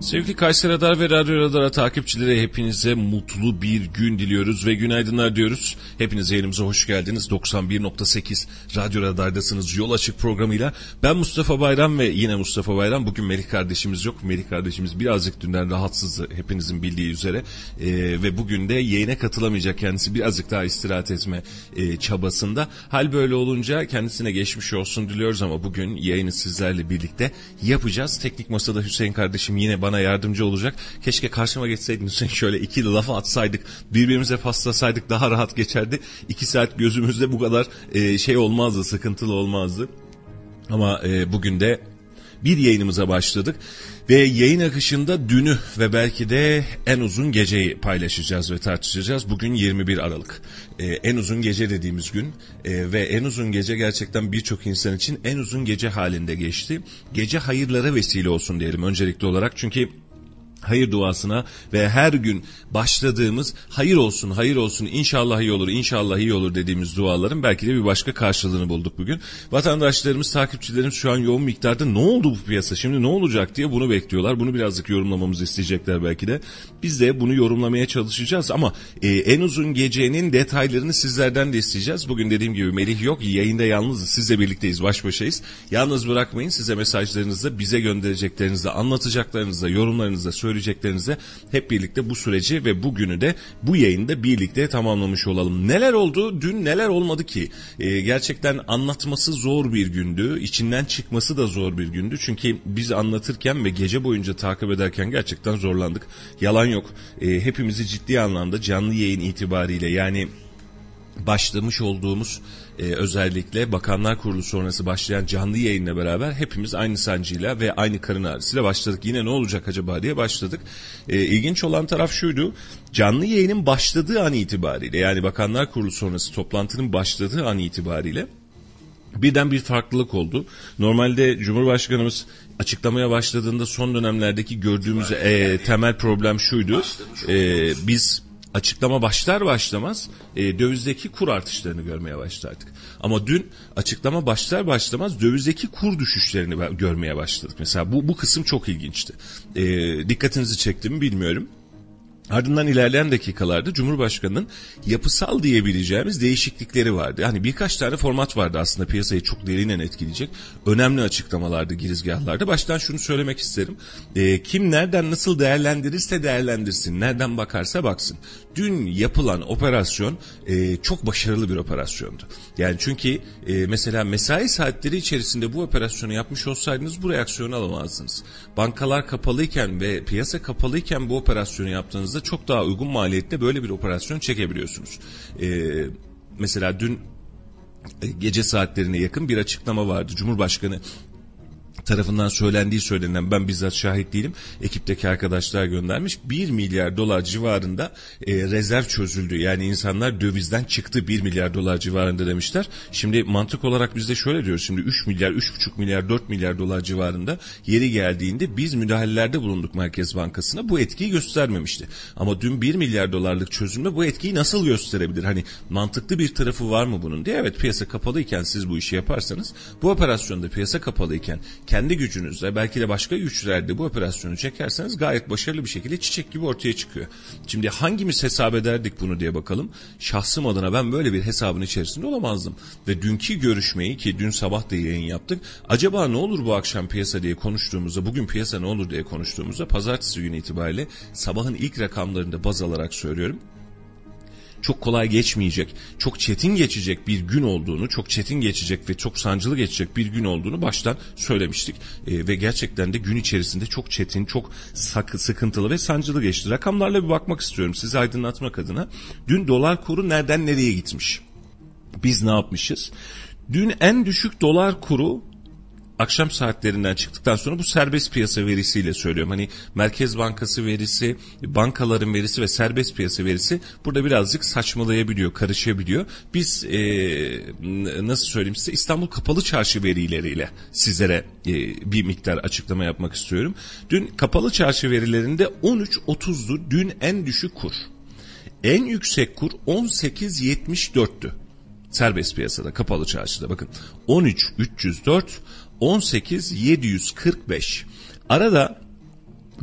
Sevgili Kayseri Radar ve Radyo Radar'a takipçilere hepinize mutlu bir gün diliyoruz ve günaydınlar diyoruz. Hepiniz yayınımıza hoş geldiniz. 91.8 Radyo Radar'dasınız yol açık programıyla. Ben Mustafa Bayram ve yine Mustafa Bayram. Bugün Melih kardeşimiz yok. Melih kardeşimiz birazcık dünden rahatsızdı hepinizin bildiği üzere. Ee, ve bugün de yayına katılamayacak kendisi birazcık daha istirahat etme e, çabasında. Hal böyle olunca kendisine geçmiş olsun diliyoruz ama bugün yayını sizlerle birlikte yapacağız. Teknik Masada Hüseyin kardeşim yine bana yardımcı olacak. Keşke karşıma geçseydin Hüseyin şöyle iki lafa atsaydık birbirimize paslasaydık daha rahat geçerdi. İki saat gözümüzde bu kadar e, şey olmazdı sıkıntılı olmazdı. Ama e, bugün de bir yayınımıza başladık. Ve yayın akışında dünü ve belki de en uzun geceyi paylaşacağız ve tartışacağız. Bugün 21 Aralık. Ee, en uzun gece dediğimiz gün ee, ve en uzun gece gerçekten birçok insan için en uzun gece halinde geçti. Gece hayırlara vesile olsun diyelim öncelikli olarak. Çünkü hayır duasına ve her gün başladığımız hayır olsun hayır olsun inşallah iyi olur inşallah iyi olur dediğimiz duaların belki de bir başka karşılığını bulduk bugün. Vatandaşlarımız takipçilerimiz şu an yoğun miktarda ne oldu bu piyasa şimdi ne olacak diye bunu bekliyorlar. Bunu birazcık yorumlamamızı isteyecekler belki de. Biz de bunu yorumlamaya çalışacağız ama e, en uzun gecenin detaylarını sizlerden de isteyeceğiz. Bugün dediğim gibi Melih yok yayında yalnızız sizle birlikteyiz baş başayız. Yalnız bırakmayın size mesajlarınızda bize göndereceklerinizde anlatacaklarınızda yorumlarınızda söyleyeceklerinize hep birlikte bu süreci ve bugünü de bu yayında birlikte tamamlamış olalım. Neler oldu? Dün neler olmadı ki? Ee, gerçekten anlatması zor bir gündü. İçinden çıkması da zor bir gündü. Çünkü biz anlatırken ve gece boyunca takip ederken gerçekten zorlandık. Yalan yok. Ee, hepimizi ciddi anlamda canlı yayın itibariyle yani başlamış olduğumuz e, özellikle Bakanlar Kurulu sonrası başlayan canlı yayınla beraber hepimiz aynı sancıyla ve aynı karın ağrısıyla başladık. Yine ne olacak acaba diye başladık. E, ilginç olan taraf şuydu. Canlı yayının başladığı an itibariyle yani Bakanlar Kurulu sonrası toplantının başladığı an itibariyle birden bir farklılık oldu. Normalde Cumhurbaşkanımız açıklamaya başladığında son dönemlerdeki gördüğümüz e, temel problem şuydu. E, biz açıklama başlar başlamaz e, dövizdeki kur artışlarını görmeye başladık. Ama dün açıklama başlar başlamaz dövizdeki kur düşüşlerini görmeye başladık. Mesela bu bu kısım çok ilginçti. E, dikkatinizi çekti mi bilmiyorum. Ardından ilerleyen dakikalarda Cumhurbaşkanı'nın yapısal diyebileceğimiz değişiklikleri vardı. Yani birkaç tane format vardı aslında piyasayı çok derinen etkileyecek. Önemli açıklamalardı girizgahlarda. Baştan şunu söylemek isterim. E, kim nereden nasıl değerlendirirse değerlendirsin, nereden bakarsa baksın. Dün yapılan operasyon e, çok başarılı bir operasyondu. Yani çünkü e, mesela mesai saatleri içerisinde bu operasyonu yapmış olsaydınız bu reaksiyonu alamazdınız. Bankalar kapalıyken ve piyasa kapalıyken bu operasyonu yaptığınızda çok daha uygun maliyette böyle bir operasyon çekebiliyorsunuz. E, mesela dün e, gece saatlerine yakın bir açıklama vardı. Cumhurbaşkanı tarafından söylendiği söylenen ben bizzat şahit değilim. Ekipteki arkadaşlar göndermiş. 1 milyar dolar civarında e, rezerv çözüldü. Yani insanlar dövizden çıktı 1 milyar dolar civarında demişler. Şimdi mantık olarak biz de şöyle diyoruz. Şimdi 3 milyar, 3,5 milyar, 4 milyar dolar civarında yeri geldiğinde biz müdahalelerde bulunduk Merkez Bankası'na. Bu etkiyi göstermemişti. Ama dün 1 milyar dolarlık çözülme bu etkiyi nasıl gösterebilir? Hani mantıklı bir tarafı var mı bunun diye. Evet piyasa kapalıyken siz bu işi yaparsanız bu operasyonda piyasa kapalıyken kendi gücünüzle belki de başka güçlerde bu operasyonu çekerseniz gayet başarılı bir şekilde çiçek gibi ortaya çıkıyor. Şimdi hangimiz hesap ederdik bunu diye bakalım. Şahsım adına ben böyle bir hesabın içerisinde olamazdım. Ve dünkü görüşmeyi ki dün sabah da yayın yaptık. Acaba ne olur bu akşam piyasa diye konuştuğumuzda bugün piyasa ne olur diye konuştuğumuzda pazartesi günü itibariyle sabahın ilk rakamlarında baz alarak söylüyorum çok kolay geçmeyecek, çok çetin geçecek bir gün olduğunu, çok çetin geçecek ve çok sancılı geçecek bir gün olduğunu baştan söylemiştik. E, ve gerçekten de gün içerisinde çok çetin, çok sakı, sıkıntılı ve sancılı geçti. Rakamlarla bir bakmak istiyorum sizi aydınlatmak adına. Dün dolar kuru nereden nereye gitmiş? Biz ne yapmışız? Dün en düşük dolar kuru akşam saatlerinden çıktıktan sonra bu serbest piyasa verisiyle söylüyorum. Hani Merkez Bankası verisi, bankaların verisi ve serbest piyasa verisi burada birazcık saçmalayabiliyor, karışabiliyor. Biz e, nasıl söyleyeyim size İstanbul Kapalı Çarşı verileriyle sizlere e, bir miktar açıklama yapmak istiyorum. Dün Kapalı Çarşı verilerinde 13.30'du dün en düşük kur. En yüksek kur 18.74'tü serbest piyasada kapalı çarşıda bakın 13 304 18 745. Arada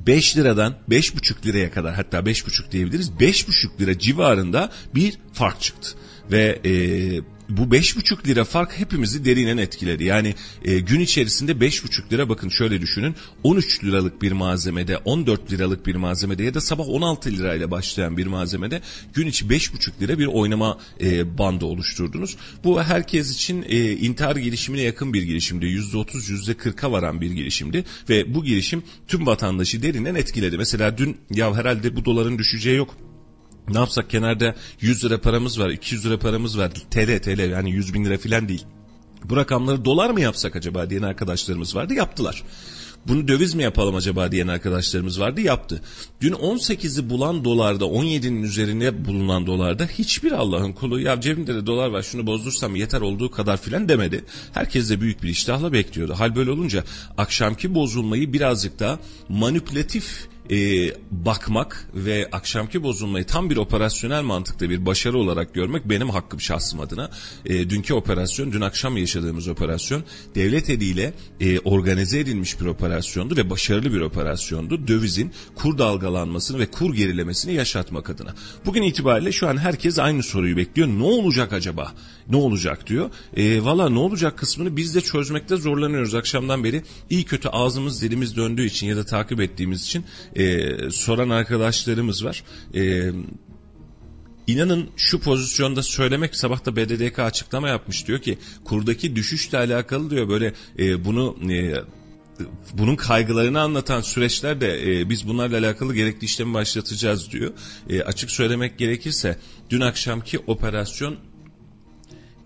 5 liradan 5,5 liraya kadar hatta 5,5 diyebiliriz 5,5 lira civarında bir fark çıktı. Ve e, bu 5,5 lira fark hepimizi derinen etkiledi. Yani e, gün içerisinde 5,5 lira bakın şöyle düşünün 13 liralık bir malzemede 14 liralık bir malzemede ya da sabah 16 lirayla başlayan bir malzemede gün içi 5,5 lira bir oynama e, bandı oluşturdunuz. Bu herkes için e, intihar girişimine yakın bir girişimdi. %30 %40'a varan bir girişimdi ve bu girişim tüm vatandaşı derinden etkiledi. Mesela dün ya herhalde bu doların düşeceği yok ne yapsak kenarda 100 lira paramız var 200 lira paramız var TL TL yani 100 bin lira filan değil. Bu rakamları dolar mı yapsak acaba diyen arkadaşlarımız vardı yaptılar. Bunu döviz mi yapalım acaba diyen arkadaşlarımız vardı yaptı. Dün 18'i bulan dolarda 17'nin üzerine bulunan dolarda hiçbir Allah'ın kulu ya cebimde de dolar var şunu bozdursam yeter olduğu kadar filan demedi. Herkes de büyük bir iştahla bekliyordu. Hal böyle olunca akşamki bozulmayı birazcık daha manipülatif e, bakmak ve akşamki bozulmayı tam bir operasyonel mantıkta bir başarı olarak görmek benim hakkım şahsım adına. E, dünkü operasyon, dün akşam yaşadığımız operasyon devlet eliyle e, organize edilmiş bir operasyondu ve başarılı bir operasyondu. Dövizin kur dalgalanmasını ve kur gerilemesini yaşatmak adına. Bugün itibariyle şu an herkes aynı soruyu bekliyor. Ne olacak acaba? Ne olacak diyor. E, Valla ne olacak kısmını biz de çözmekte zorlanıyoruz akşamdan beri. İyi kötü ağzımız dilimiz döndüğü için ya da takip ettiğimiz için e, soran arkadaşlarımız var. E, İnanın şu pozisyonda söylemek sabah da BDDK açıklama yapmış diyor ki kurdaki düşüşle alakalı diyor böyle e, bunu e, bunun kaygılarını anlatan süreçlerde e, biz bunlarla alakalı gerekli işlemi başlatacağız diyor. E, açık söylemek gerekirse dün akşamki operasyon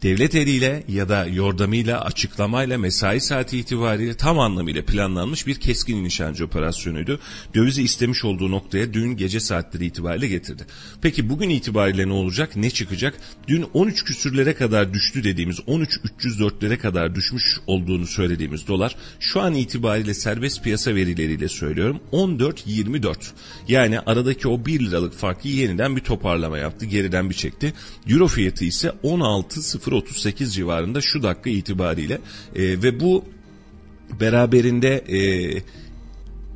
devlet eliyle ya da yordamıyla, açıklamayla, mesai saati itibariyle tam anlamıyla planlanmış bir keskin nişancı operasyonuydu. Dövizi istemiş olduğu noktaya dün gece saatleri itibariyle getirdi. Peki bugün itibariyle ne olacak, ne çıkacak? Dün 13 küsürlere kadar düştü dediğimiz, 13.304'lere kadar düşmüş olduğunu söylediğimiz dolar, şu an itibariyle serbest piyasa verileriyle söylüyorum, 14.24. Yani aradaki o 1 liralık farkı yeniden bir toparlama yaptı, geriden bir çekti. Euro fiyatı ise 16.0 0.38 civarında şu dakika itibariyle e, ve bu beraberinde e,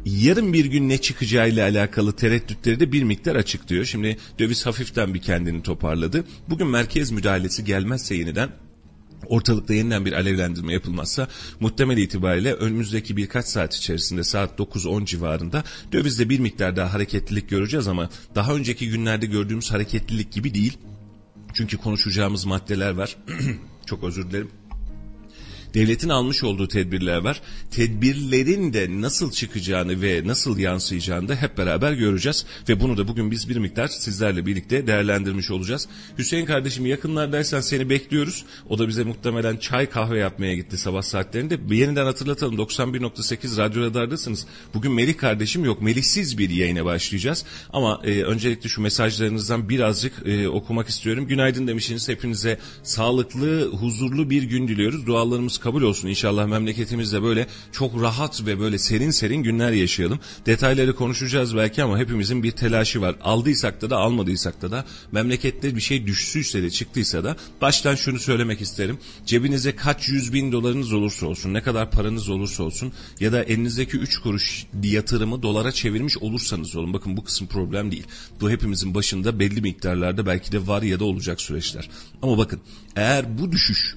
yarın bir gün ne çıkacağıyla alakalı tereddütleri de bir miktar açıklıyor. Şimdi döviz hafiften bir kendini toparladı. Bugün merkez müdahalesi gelmezse yeniden ortalıkta yeniden bir alevlendirme yapılmazsa muhtemel itibariyle önümüzdeki birkaç saat içerisinde saat 9-10 civarında dövizde bir miktar daha hareketlilik göreceğiz ama daha önceki günlerde gördüğümüz hareketlilik gibi değil. Çünkü konuşacağımız maddeler var. Çok özür dilerim devletin almış olduğu tedbirler var. Tedbirlerin de nasıl çıkacağını ve nasıl yansıyacağını da hep beraber göreceğiz. Ve bunu da bugün biz bir miktar sizlerle birlikte değerlendirmiş olacağız. Hüseyin kardeşim yakınlardaysan seni bekliyoruz. O da bize muhtemelen çay kahve yapmaya gitti sabah saatlerinde. Yeniden hatırlatalım 91.8 Radyo Radar'dasınız. Bugün Melih kardeşim yok. Melihsiz bir yayına başlayacağız. Ama e, öncelikle şu mesajlarınızdan birazcık e, okumak istiyorum. Günaydın demişsiniz. Hepinize sağlıklı, huzurlu bir gün diliyoruz. Dualarımız kabul olsun. İnşallah memleketimizde böyle çok rahat ve böyle serin serin günler yaşayalım. Detayları konuşacağız belki ama hepimizin bir telaşı var. Aldıysak da da almadıysak da da memlekette bir şey düşsüyse de çıktıysa da baştan şunu söylemek isterim. Cebinize kaç yüz bin dolarınız olursa olsun, ne kadar paranız olursa olsun ya da elinizdeki üç kuruş yatırımı dolara çevirmiş olursanız olun. Bakın bu kısım problem değil. Bu hepimizin başında belli miktarlarda belki de var ya da olacak süreçler. Ama bakın eğer bu düşüş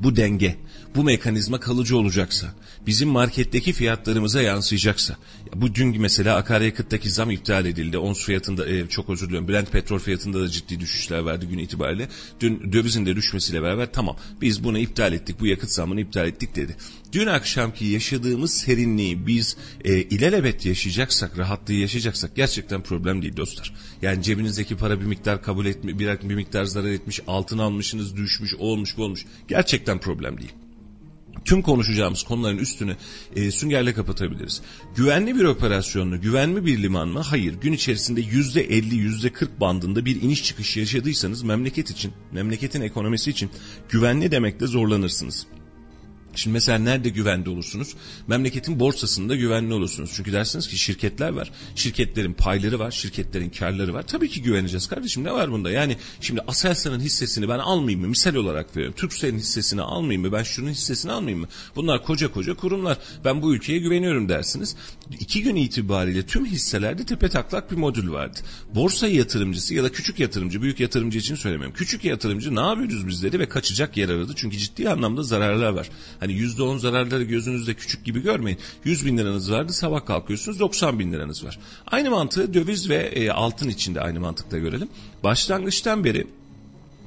bu denge, bu mekanizma kalıcı olacaksa, bizim marketteki fiyatlarımıza yansıyacaksa, bu dün mesela akaryakıttaki zam iptal edildi. Ons fiyatında e, çok özür diliyorum. Brent petrol fiyatında da ciddi düşüşler verdi gün itibariyle. Dün dövizin de düşmesiyle beraber tamam biz bunu iptal ettik. Bu yakıt zamını iptal ettik dedi. Dün akşamki yaşadığımız serinliği biz e, ilelebet yaşayacaksak, rahatlığı yaşayacaksak gerçekten problem değil dostlar. Yani cebinizdeki para bir miktar kabul etmiş, bir, bir miktar zarar etmiş, altın almışsınız, düşmüş, olmuş, bu olmuş. Gerçekten problem değil tüm konuşacağımız konuların üstünü e, süngerle kapatabiliriz. Güvenli bir operasyon güvenli bir liman mı? Hayır. Gün içerisinde yüzde 50, yüzde 40 bandında bir iniş çıkış yaşadıysanız memleket için, memleketin ekonomisi için güvenli demekte zorlanırsınız. Şimdi mesela nerede güvende olursunuz? Memleketin borsasında güvenli olursunuz. Çünkü dersiniz ki şirketler var. Şirketlerin payları var. Şirketlerin karları var. Tabii ki güveneceğiz kardeşim. Ne var bunda? Yani şimdi Aselsan'ın hissesini ben almayayım mı? Misal olarak veriyorum. Turkcell'in hissesini almayayım mı? Ben şunun hissesini almayayım mı? Bunlar koca koca kurumlar. Ben bu ülkeye güveniyorum dersiniz. İki gün itibariyle tüm hisselerde tepe taklak bir modül vardı. Borsa yatırımcısı ya da küçük yatırımcı, büyük yatırımcı için söylemiyorum. Küçük yatırımcı ne yapıyoruz biz dedi ve kaçacak yer aradı. Çünkü ciddi anlamda zararlar var. Hani yüzde on zararları gözünüzde küçük gibi görmeyin. 100 bin liranız vardı sabah kalkıyorsunuz 90 bin liranız var. Aynı mantığı döviz ve e, altın içinde aynı mantıkla görelim. Başlangıçtan beri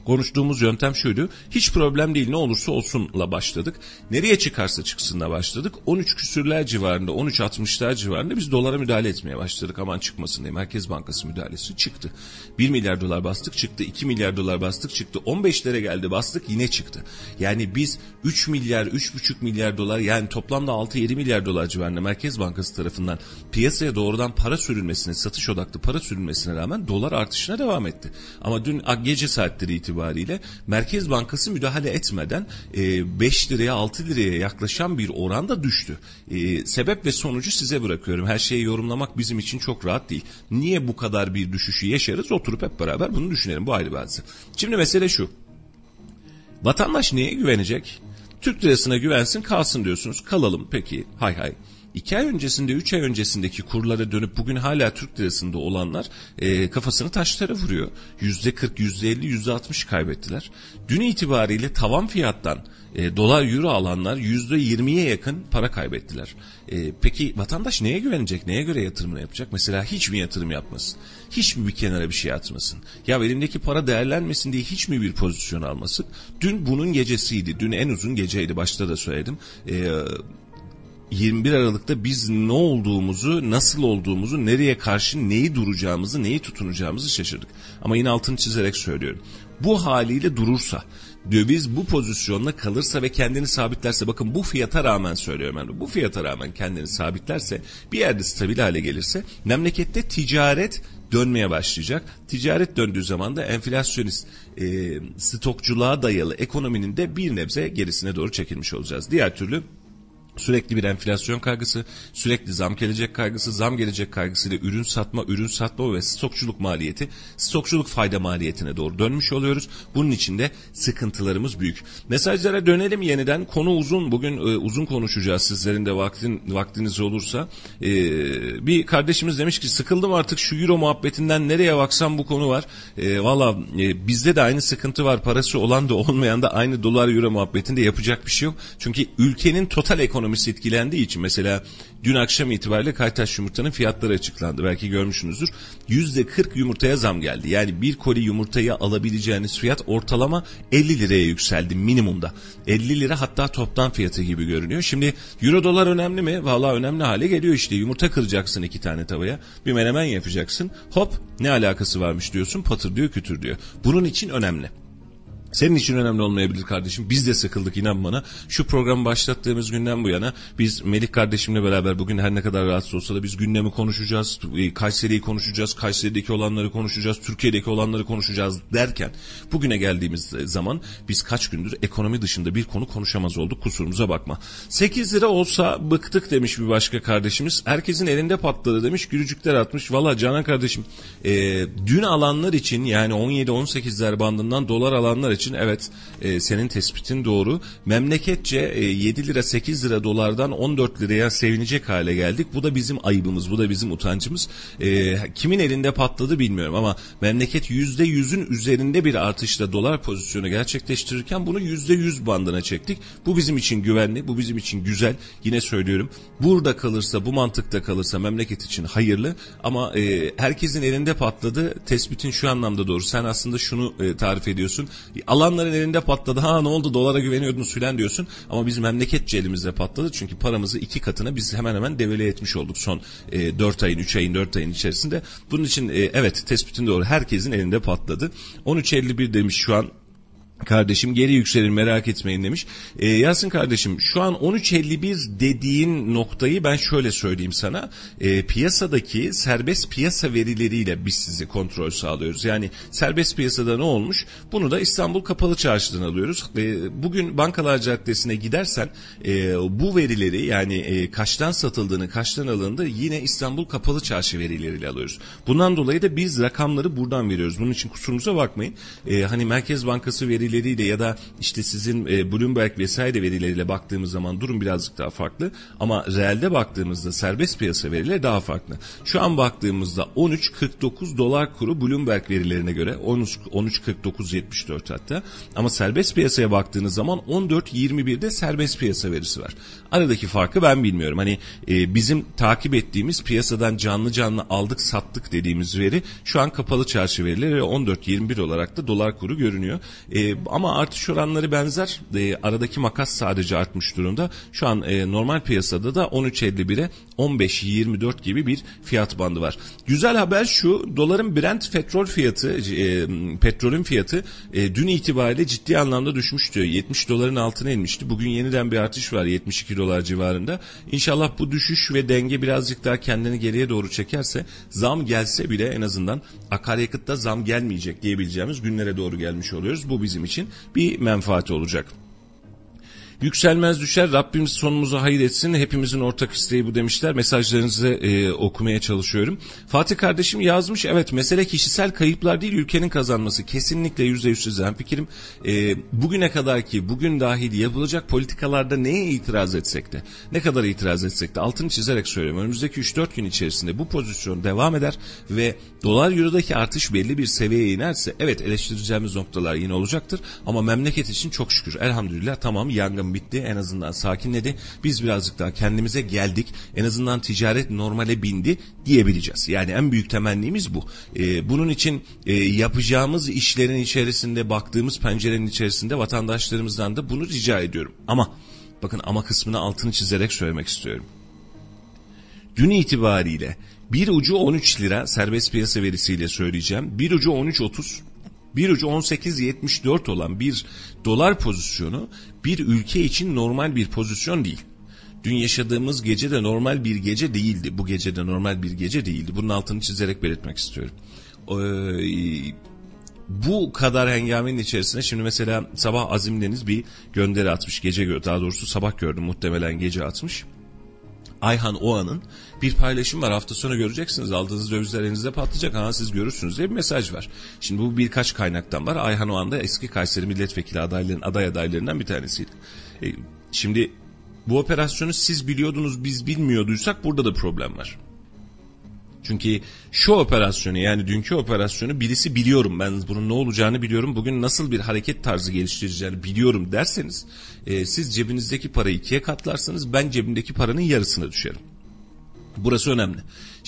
konuştuğumuz yöntem şuydu. Hiç problem değil ne olursa olsunla başladık. Nereye çıkarsa çıksınla başladık. 13 küsürler civarında 13.60'lar civarında biz dolara müdahale etmeye başladık. Aman çıkmasın diye Merkez Bankası müdahalesi çıktı. 1 milyar dolar bastık çıktı. 2 milyar dolar bastık çıktı. 15'lere geldi bastık yine çıktı. Yani biz 3 milyar 3,5 milyar dolar yani toplamda 6-7 milyar dolar civarında Merkez Bankası tarafından piyasaya doğrudan para sürülmesine satış odaklı para sürülmesine rağmen dolar artışına devam etti. Ama dün gece saatleri itibariyle itibariyle Merkez Bankası müdahale etmeden 5 liraya 6 liraya yaklaşan bir oranda düştü. E, sebep ve sonucu size bırakıyorum. Her şeyi yorumlamak bizim için çok rahat değil. Niye bu kadar bir düşüşü yaşarız? Oturup hep beraber bunu düşünelim. Bu ayrı bazı. Şimdi mesele şu. Vatandaş neye güvenecek? Türk lirasına güvensin kalsın diyorsunuz. Kalalım peki hay hay. 2 ay öncesinde 3 ay öncesindeki kurlara dönüp bugün hala Türk lirasında olanlar e, kafasını taşlara vuruyor. %40, %50, %60 kaybettiler. Dün itibariyle tavan fiyattan e, dolar euro alanlar %20'ye yakın para kaybettiler. E, peki vatandaş neye güvenecek? Neye göre yatırımını yapacak? Mesela hiç mi yatırım yapmasın? Hiç mi bir kenara bir şey atmasın? Ya elimdeki para değerlenmesin diye hiç mi bir pozisyon almasın? Dün bunun gecesiydi. Dün en uzun geceydi. Başta da söyledim. E, 21 Aralık'ta biz ne olduğumuzu, nasıl olduğumuzu, nereye karşı neyi duracağımızı, neyi tutunacağımızı şaşırdık. Ama yine altını çizerek söylüyorum. Bu haliyle durursa, döviz bu pozisyonda kalırsa ve kendini sabitlerse bakın bu fiyata rağmen söylüyorum ben bu fiyata rağmen kendini sabitlerse bir yerde stabil hale gelirse memlekette ticaret dönmeye başlayacak. Ticaret döndüğü zaman da enflasyonist e, stokçuluğa dayalı ekonominin de bir nebze gerisine doğru çekilmiş olacağız. Diğer türlü Sürekli bir enflasyon kaygısı, sürekli zam gelecek kaygısı, zam gelecek kaygısıyla ürün satma, ürün satma ve stokçuluk maliyeti, stokçuluk fayda maliyetine doğru dönmüş oluyoruz. Bunun için de sıkıntılarımız büyük. Mesajlara dönelim yeniden. Konu uzun. Bugün e, uzun konuşacağız sizlerin de vaktin, vaktiniz olursa. E, bir kardeşimiz demiş ki sıkıldım artık şu euro muhabbetinden nereye baksam bu konu var. E, Valla e, bizde de aynı sıkıntı var. Parası olan da olmayan da aynı dolar euro muhabbetinde yapacak bir şey yok. Çünkü ülkenin total ekonomi ekonomisi etkilendiği için mesela dün akşam itibariyle Kaytaş yumurtanın fiyatları açıklandı. Belki görmüşsünüzdür. %40 yumurtaya zam geldi. Yani bir koli yumurtayı alabileceğiniz fiyat ortalama 50 liraya yükseldi minimumda. 50 lira hatta toptan fiyatı gibi görünüyor. Şimdi euro dolar önemli mi? Valla önemli hale geliyor işte. Yumurta kıracaksın iki tane tavaya. Bir menemen yapacaksın. Hop ne alakası varmış diyorsun. Patır diyor kütür diyor. Bunun için önemli. Senin için önemli olmayabilir kardeşim. Biz de sıkıldık inan bana. Şu programı başlattığımız günden bu yana biz Melik kardeşimle beraber bugün her ne kadar rahatsız olsa da biz gündemi konuşacağız. E, Kayseri'yi konuşacağız. Kayseri'deki olanları konuşacağız. Türkiye'deki olanları konuşacağız derken bugüne geldiğimiz zaman biz kaç gündür ekonomi dışında bir konu konuşamaz olduk. Kusurumuza bakma. 8 lira olsa bıktık demiş bir başka kardeşimiz. Herkesin elinde patladı demiş. Gülücükler atmış. Valla Canan kardeşim e, dün alanlar için yani 17-18'ler bandından dolar alanlar için evet e, senin tespitin doğru. Memleketçe e, 7 lira 8 lira dolardan 14 liraya sevinecek hale geldik. Bu da bizim ayıbımız, bu da bizim utancımız. E, kimin elinde patladı bilmiyorum ama memleket %100'ün üzerinde bir artışla dolar pozisyonu gerçekleştirirken bunu %100 bandına çektik. Bu bizim için güvenli, bu bizim için güzel. Yine söylüyorum burada kalırsa, bu mantıkta kalırsa memleket için hayırlı ama e, herkesin elinde patladı. Tespitin şu anlamda doğru. Sen aslında şunu e, tarif ediyorsun alanların elinde patladı. Ha ne oldu dolara güveniyordunuz filan diyorsun. Ama biz memleketçe elimizde patladı. Çünkü paramızı iki katına biz hemen hemen devele etmiş olduk son e, 4 ayın, 3 ayın, 4 ayın içerisinde. Bunun için e, evet tespitin doğru herkesin elinde patladı. 13.51 demiş şu an Kardeşim geri yükselir merak etmeyin demiş. Ee, Yasin kardeşim şu an 13.51 dediğin noktayı ben şöyle söyleyeyim sana. Ee, piyasadaki serbest piyasa verileriyle biz sizi kontrol sağlıyoruz. Yani serbest piyasada ne olmuş? Bunu da İstanbul Kapalı Çarşı'dan alıyoruz. Ee, bugün Bankalar Caddesi'ne gidersen e, bu verileri yani e, kaçtan satıldığını kaçtan alındığını yine İstanbul Kapalı Çarşı verileriyle alıyoruz. Bundan dolayı da biz rakamları buradan veriyoruz. Bunun için kusurumuza bakmayın. Ee, hani Merkez Bankası verileri verileriyle ya da işte sizin e, Bloomberg vesaire verileriyle baktığımız zaman durum birazcık daha farklı. Ama realde baktığımızda serbest piyasa verileri daha farklı. Şu an baktığımızda 13.49 dolar kuru Bloomberg verilerine göre 13.49.74 hatta. Ama serbest piyasaya baktığınız zaman 14.21'de serbest piyasa verisi var. Aradaki farkı ben bilmiyorum. Hani e, bizim takip ettiğimiz piyasadan canlı canlı aldık sattık dediğimiz veri şu an kapalı çarşı verileri 14.21 olarak da dolar kuru görünüyor. E, ama artış oranları benzer. E, aradaki makas sadece artmış durumda. Şu an e, normal piyasada da 13.51'e 15.24 gibi bir fiyat bandı var. Güzel haber şu. Doların Brent petrol fiyatı, e, petrolün fiyatı e, dün itibariyle ciddi anlamda düşmüştü. 70 doların altına inmişti. Bugün yeniden bir artış var 72 dolar civarında. İnşallah bu düşüş ve denge birazcık daha kendini geriye doğru çekerse zam gelse bile en azından akaryakıtta zam gelmeyecek diyebileceğimiz günlere doğru gelmiş oluyoruz. Bu bizim için bir menfaati olacak. Yükselmez düşer Rabbimiz sonumuzu hayır etsin. Hepimizin ortak isteği bu demişler. Mesajlarınızı e, okumaya çalışıyorum. Fatih kardeşim yazmış. Evet mesele kişisel kayıplar değil ülkenin kazanması. Kesinlikle yüzde yüz sizden fikrim. E, bugüne kadar ki bugün dahil yapılacak politikalarda neye itiraz etsek de ne kadar itiraz etsek de altını çizerek söylüyorum. Önümüzdeki 3-4 gün içerisinde bu pozisyon devam eder ve dolar eurodaki artış belli bir seviyeye inerse evet eleştireceğimiz noktalar yine olacaktır. Ama memleket için çok şükür elhamdülillah tamam yangın bitti en azından sakinledi. Biz birazcık daha kendimize geldik. En azından ticaret normale bindi diyebileceğiz. Yani en büyük temennimiz bu. Ee, bunun için e, yapacağımız işlerin içerisinde baktığımız pencerenin içerisinde vatandaşlarımızdan da bunu rica ediyorum. Ama bakın ama kısmını altını çizerek söylemek istiyorum. Dün itibariyle bir ucu 13 lira serbest piyasa verisiyle söyleyeceğim. Bir ucu 13.30 bir ucu 18.74 olan bir dolar pozisyonu bir ülke için normal bir pozisyon değil. Dün yaşadığımız gece de normal bir gece değildi. Bu gece de normal bir gece değildi. Bunun altını çizerek belirtmek istiyorum. Ee, bu kadar hengamenin içerisinde şimdi mesela sabah Azim Deniz bir gönderi atmış. Gece daha doğrusu sabah gördüm muhtemelen gece atmış. Ayhan Oğan'ın bir paylaşım var hafta sonu göreceksiniz aldığınız dövizler elinizde patlayacak ha siz görürsünüz diye bir mesaj var. Şimdi bu birkaç kaynaktan var Ayhan Oğan da eski Kayseri milletvekili adayların, aday adaylarından bir tanesiydi. E, şimdi bu operasyonu siz biliyordunuz biz bilmiyorduysak burada da problem var. Çünkü şu operasyonu yani dünkü operasyonu birisi biliyorum ben bunun ne olacağını biliyorum bugün nasıl bir hareket tarzı geliştireceğini biliyorum derseniz e, siz cebinizdeki parayı ikiye katlarsınız ben cebimdeki paranın yarısına düşerim. Burası önemli.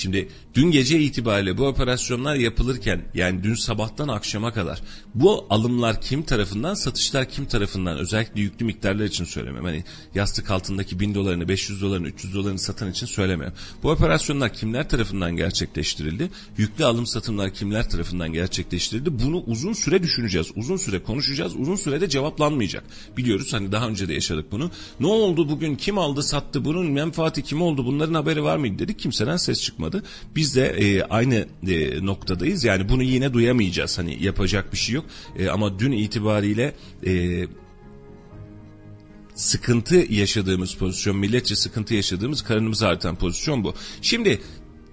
Şimdi dün gece itibariyle bu operasyonlar yapılırken yani dün sabahtan akşama kadar bu alımlar kim tarafından satışlar kim tarafından özellikle yüklü miktarlar için söylemiyorum. Hani yastık altındaki 1000 dolarını 500 dolarını 300 dolarını satan için söylemiyorum. Bu operasyonlar kimler tarafından gerçekleştirildi? Yüklü alım satımlar kimler tarafından gerçekleştirildi? Bunu uzun süre düşüneceğiz. Uzun süre konuşacağız. Uzun sürede cevaplanmayacak. Biliyoruz hani daha önce de yaşadık bunu. Ne oldu bugün kim aldı sattı bunun menfaati kim oldu bunların haberi var mıydı dedik. Kimseden ses çıkmadı. Biz de e, aynı e, noktadayız. Yani bunu yine duyamayacağız. Hani yapacak bir şey yok. E, ama dün itibariyle e, sıkıntı yaşadığımız pozisyon, milletçe sıkıntı yaşadığımız karnımız artan pozisyon bu. Şimdi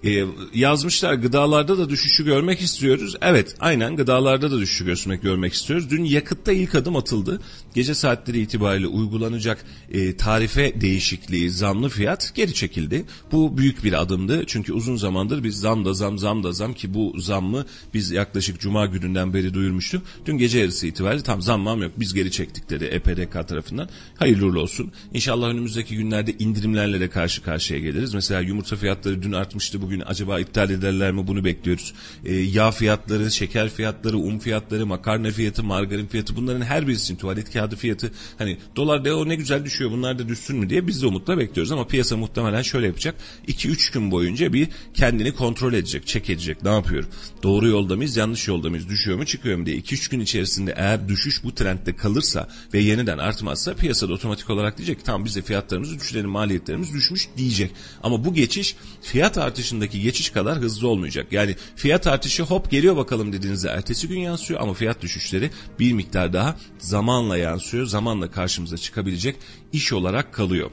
e, yazmışlar gıdalarda da düşüşü görmek istiyoruz. Evet aynen gıdalarda da düşüşü görmek, görmek istiyoruz. Dün yakıtta ilk adım atıldı. Gece saatleri itibariyle uygulanacak e, tarife değişikliği zamlı fiyat geri çekildi. Bu büyük bir adımdı. Çünkü uzun zamandır biz zam da zam zam da zam ki bu zammı biz yaklaşık cuma gününden beri duyurmuştuk. Dün gece yarısı itibariyle tam zammam yok biz geri çektik dedi EPDK tarafından. Hayırlı olsun. İnşallah önümüzdeki günlerde indirimlerle de karşı karşıya geliriz. Mesela yumurta fiyatları dün artmıştı bugün bugün acaba iptal ederler mi bunu bekliyoruz. E, yağ fiyatları, şeker fiyatları, un fiyatları, makarna fiyatı, margarin fiyatı bunların her birisi için tuvalet kağıdı fiyatı hani dolar de o ne güzel düşüyor bunlar da düşsün mü diye biz de umutla bekliyoruz ama piyasa muhtemelen şöyle yapacak. 2-3 gün boyunca bir kendini kontrol edecek, çek edecek. Ne yapıyorum? Doğru yolda mıyız, yanlış yolda mıyız, düşüyor mu, çıkıyor mu diye 2-3 gün içerisinde eğer düşüş bu trendde kalırsa ve yeniden artmazsa piyasada otomatik olarak diyecek ki tamam biz de fiyatlarımızı düşürelim, maliyetlerimiz düşmüş diyecek. Ama bu geçiş fiyat artışındaki geçiş kadar hızlı olmayacak. Yani fiyat artışı hop geliyor bakalım dediğinizde ertesi gün yansıyor ama fiyat düşüşleri bir miktar daha zamanla yansıyor. Zamanla karşımıza çıkabilecek iş olarak kalıyor.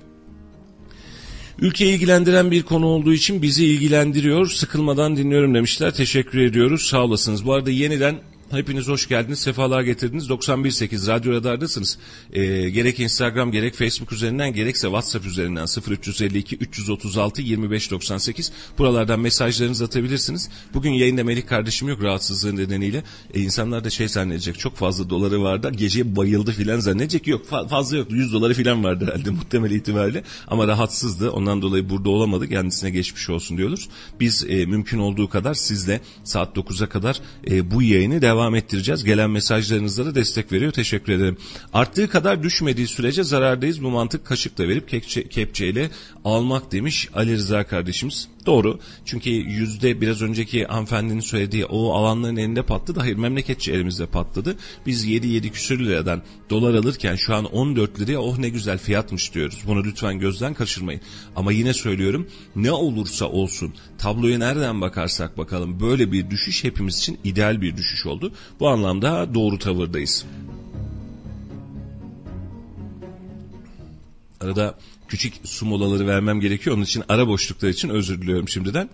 Ülkeyi ilgilendiren bir konu olduğu için bizi ilgilendiriyor. Sıkılmadan dinliyorum demişler. Teşekkür ediyoruz. Sağ olasınız. Bu arada yeniden Hepiniz hoş geldiniz, sefalar getirdiniz. 91.8 Radyo Radar'dasınız. Ee, gerek Instagram, gerek Facebook üzerinden, gerekse WhatsApp üzerinden 0352 336 2598 buralardan mesajlarınızı atabilirsiniz. Bugün yayında Melih kardeşim yok rahatsızlığı nedeniyle. Ee, insanlar da şey zannedecek, çok fazla doları vardı, geceye bayıldı filan zannedecek. Yok fa- fazla yok, 100 doları filan vardı herhalde muhtemel itibariyle. Ama rahatsızdı, ondan dolayı burada olamadı. Kendisine geçmiş olsun diyoruz. Biz e, mümkün olduğu kadar sizle saat 9'a kadar e, bu yayını devam devam ettireceğiz. Gelen mesajlarınızda da destek veriyor. Teşekkür ederim. Arttığı kadar düşmediği sürece zarardayız. Bu mantık kaşıkla verip kepçe, kepçeyle almak demiş Ali Rıza kardeşimiz. Doğru. Çünkü yüzde biraz önceki hanımefendinin söylediği o alanların elinde patladı. Hayır memleketçi elimizde patladı. Biz 7-7 küsür liradan dolar alırken şu an 14 liraya oh ne güzel fiyatmış diyoruz. Bunu lütfen gözden kaçırmayın. Ama yine söylüyorum ne olursa olsun tabloya nereden bakarsak bakalım böyle bir düşüş hepimiz için ideal bir düşüş oldu. Bu anlamda doğru tavırdayız. Arada küçük su molaları vermem gerekiyor. Onun için ara boşluklar için özür diliyorum şimdiden.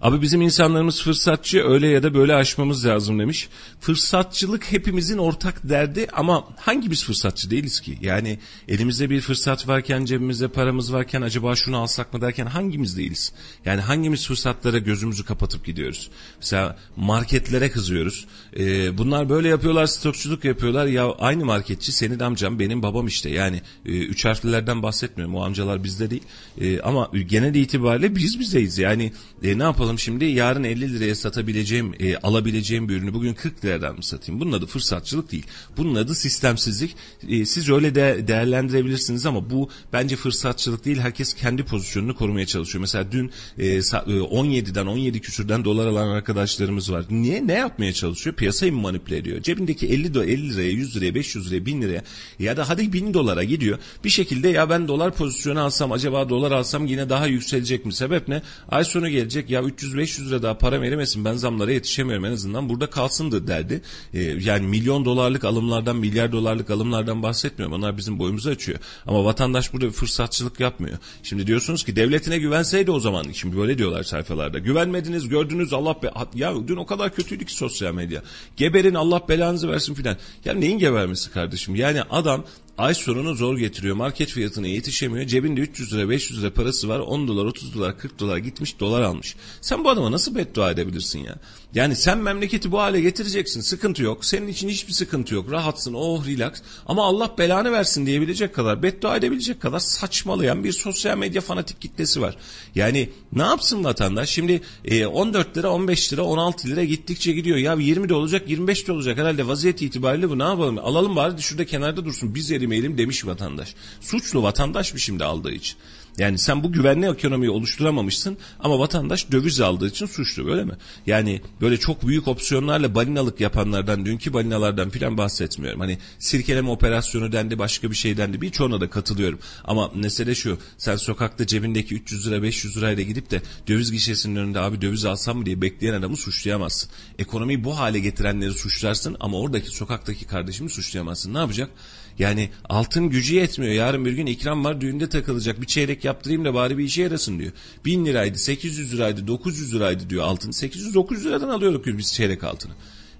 Abi bizim insanlarımız fırsatçı öyle ya da böyle aşmamız lazım demiş. Fırsatçılık hepimizin ortak derdi ama hangi biz fırsatçı değiliz ki? Yani elimizde bir fırsat varken cebimizde paramız varken acaba şunu alsak mı derken hangimiz değiliz? Yani hangimiz fırsatlara gözümüzü kapatıp gidiyoruz? Mesela marketlere kızıyoruz. Ee, bunlar böyle yapıyorlar stokçuluk yapıyorlar. Ya aynı marketçi senin amcam benim babam işte. Yani e, üç harflilerden bahsetmiyorum. O amcalar bizde değil. E, ama genel itibariyle biz bizeyiz. Yani e, ne yapalım? Yapalım şimdi? Yarın 50 liraya satabileceğim, e, alabileceğim bir ürünü bugün 40 liradan mı satayım? Bunun adı fırsatçılık değil. Bunun adı sistemsizlik. E, siz öyle de değerlendirebilirsiniz ama bu bence fırsatçılık değil. Herkes kendi pozisyonunu korumaya çalışıyor. Mesela dün e, 17'den 17 küsürden dolar alan arkadaşlarımız var. Niye? Ne yapmaya çalışıyor? Piyasayı mı manipüle ediyor? Cebindeki 50, do 50 liraya, 100 liraya, 500 liraya, 1000 liraya ya da hadi 1000 dolara gidiyor. Bir şekilde ya ben dolar pozisyonu alsam acaba dolar alsam yine daha yükselecek mi? Sebep ne? Ay sonu gelecek ya 300-500 lira daha para veremesin ben zamlara yetişemiyorum en azından burada kalsındır derdi. E, yani milyon dolarlık alımlardan milyar dolarlık alımlardan bahsetmiyorum onlar bizim boyumuzu açıyor. Ama vatandaş burada bir fırsatçılık yapmıyor. Şimdi diyorsunuz ki devletine güvenseydi o zaman şimdi böyle diyorlar sayfalarda. Güvenmediniz gördünüz Allah be ya dün o kadar kötüydü ki sosyal medya. Geberin Allah belanızı versin filan. Ya neyin gebermesi kardeşim? Yani adam ay sonunu zor getiriyor. Market fiyatına yetişemiyor. Cebinde 300 lira 500 lira parası var. 10 dolar 30 dolar 40 dolar gitmiş dolar almış. Sen bu adama nasıl beddua edebilirsin ya? Yani sen memleketi bu hale getireceksin. Sıkıntı yok. Senin için hiçbir sıkıntı yok. Rahatsın oh relax. Ama Allah belanı versin diyebilecek kadar beddua edebilecek kadar saçmalayan bir sosyal medya fanatik kitlesi var. Yani ne yapsın vatandaş? Şimdi e, 14 lira 15 lira 16 lira gittikçe gidiyor. Ya 20 de olacak 25 de olacak. Herhalde vaziyet itibariyle bu ne yapalım? Alalım bari şurada kenarda dursun. Biz yemeyelim demiş vatandaş. Suçlu vatandaş bir şimdi aldığı için. Yani sen bu güvenli ekonomiyi oluşturamamışsın ama vatandaş döviz aldığı için suçlu öyle mi? Yani böyle çok büyük opsiyonlarla balinalık yapanlardan, dünkü balinalardan filan bahsetmiyorum. Hani sirkeleme operasyonu dendi, başka bir şey dendi. Birçoğuna da katılıyorum. Ama mesele şu, sen sokakta cebindeki 300 lira 500 lirayla gidip de döviz gişesinin önünde abi döviz alsam mı diye bekleyen adamı suçlayamazsın. Ekonomiyi bu hale getirenleri suçlarsın ama oradaki sokaktaki kardeşimi suçlayamazsın. Ne yapacak? Yani altın gücü yetmiyor. Yarın bir gün ikram var düğünde takılacak. Bir çeyrek yaptırayım da bari bir işe yarasın diyor. 1000 liraydı, 800 liraydı, 900 liraydı diyor altın. 800-900 liradan alıyorduk biz çeyrek altını.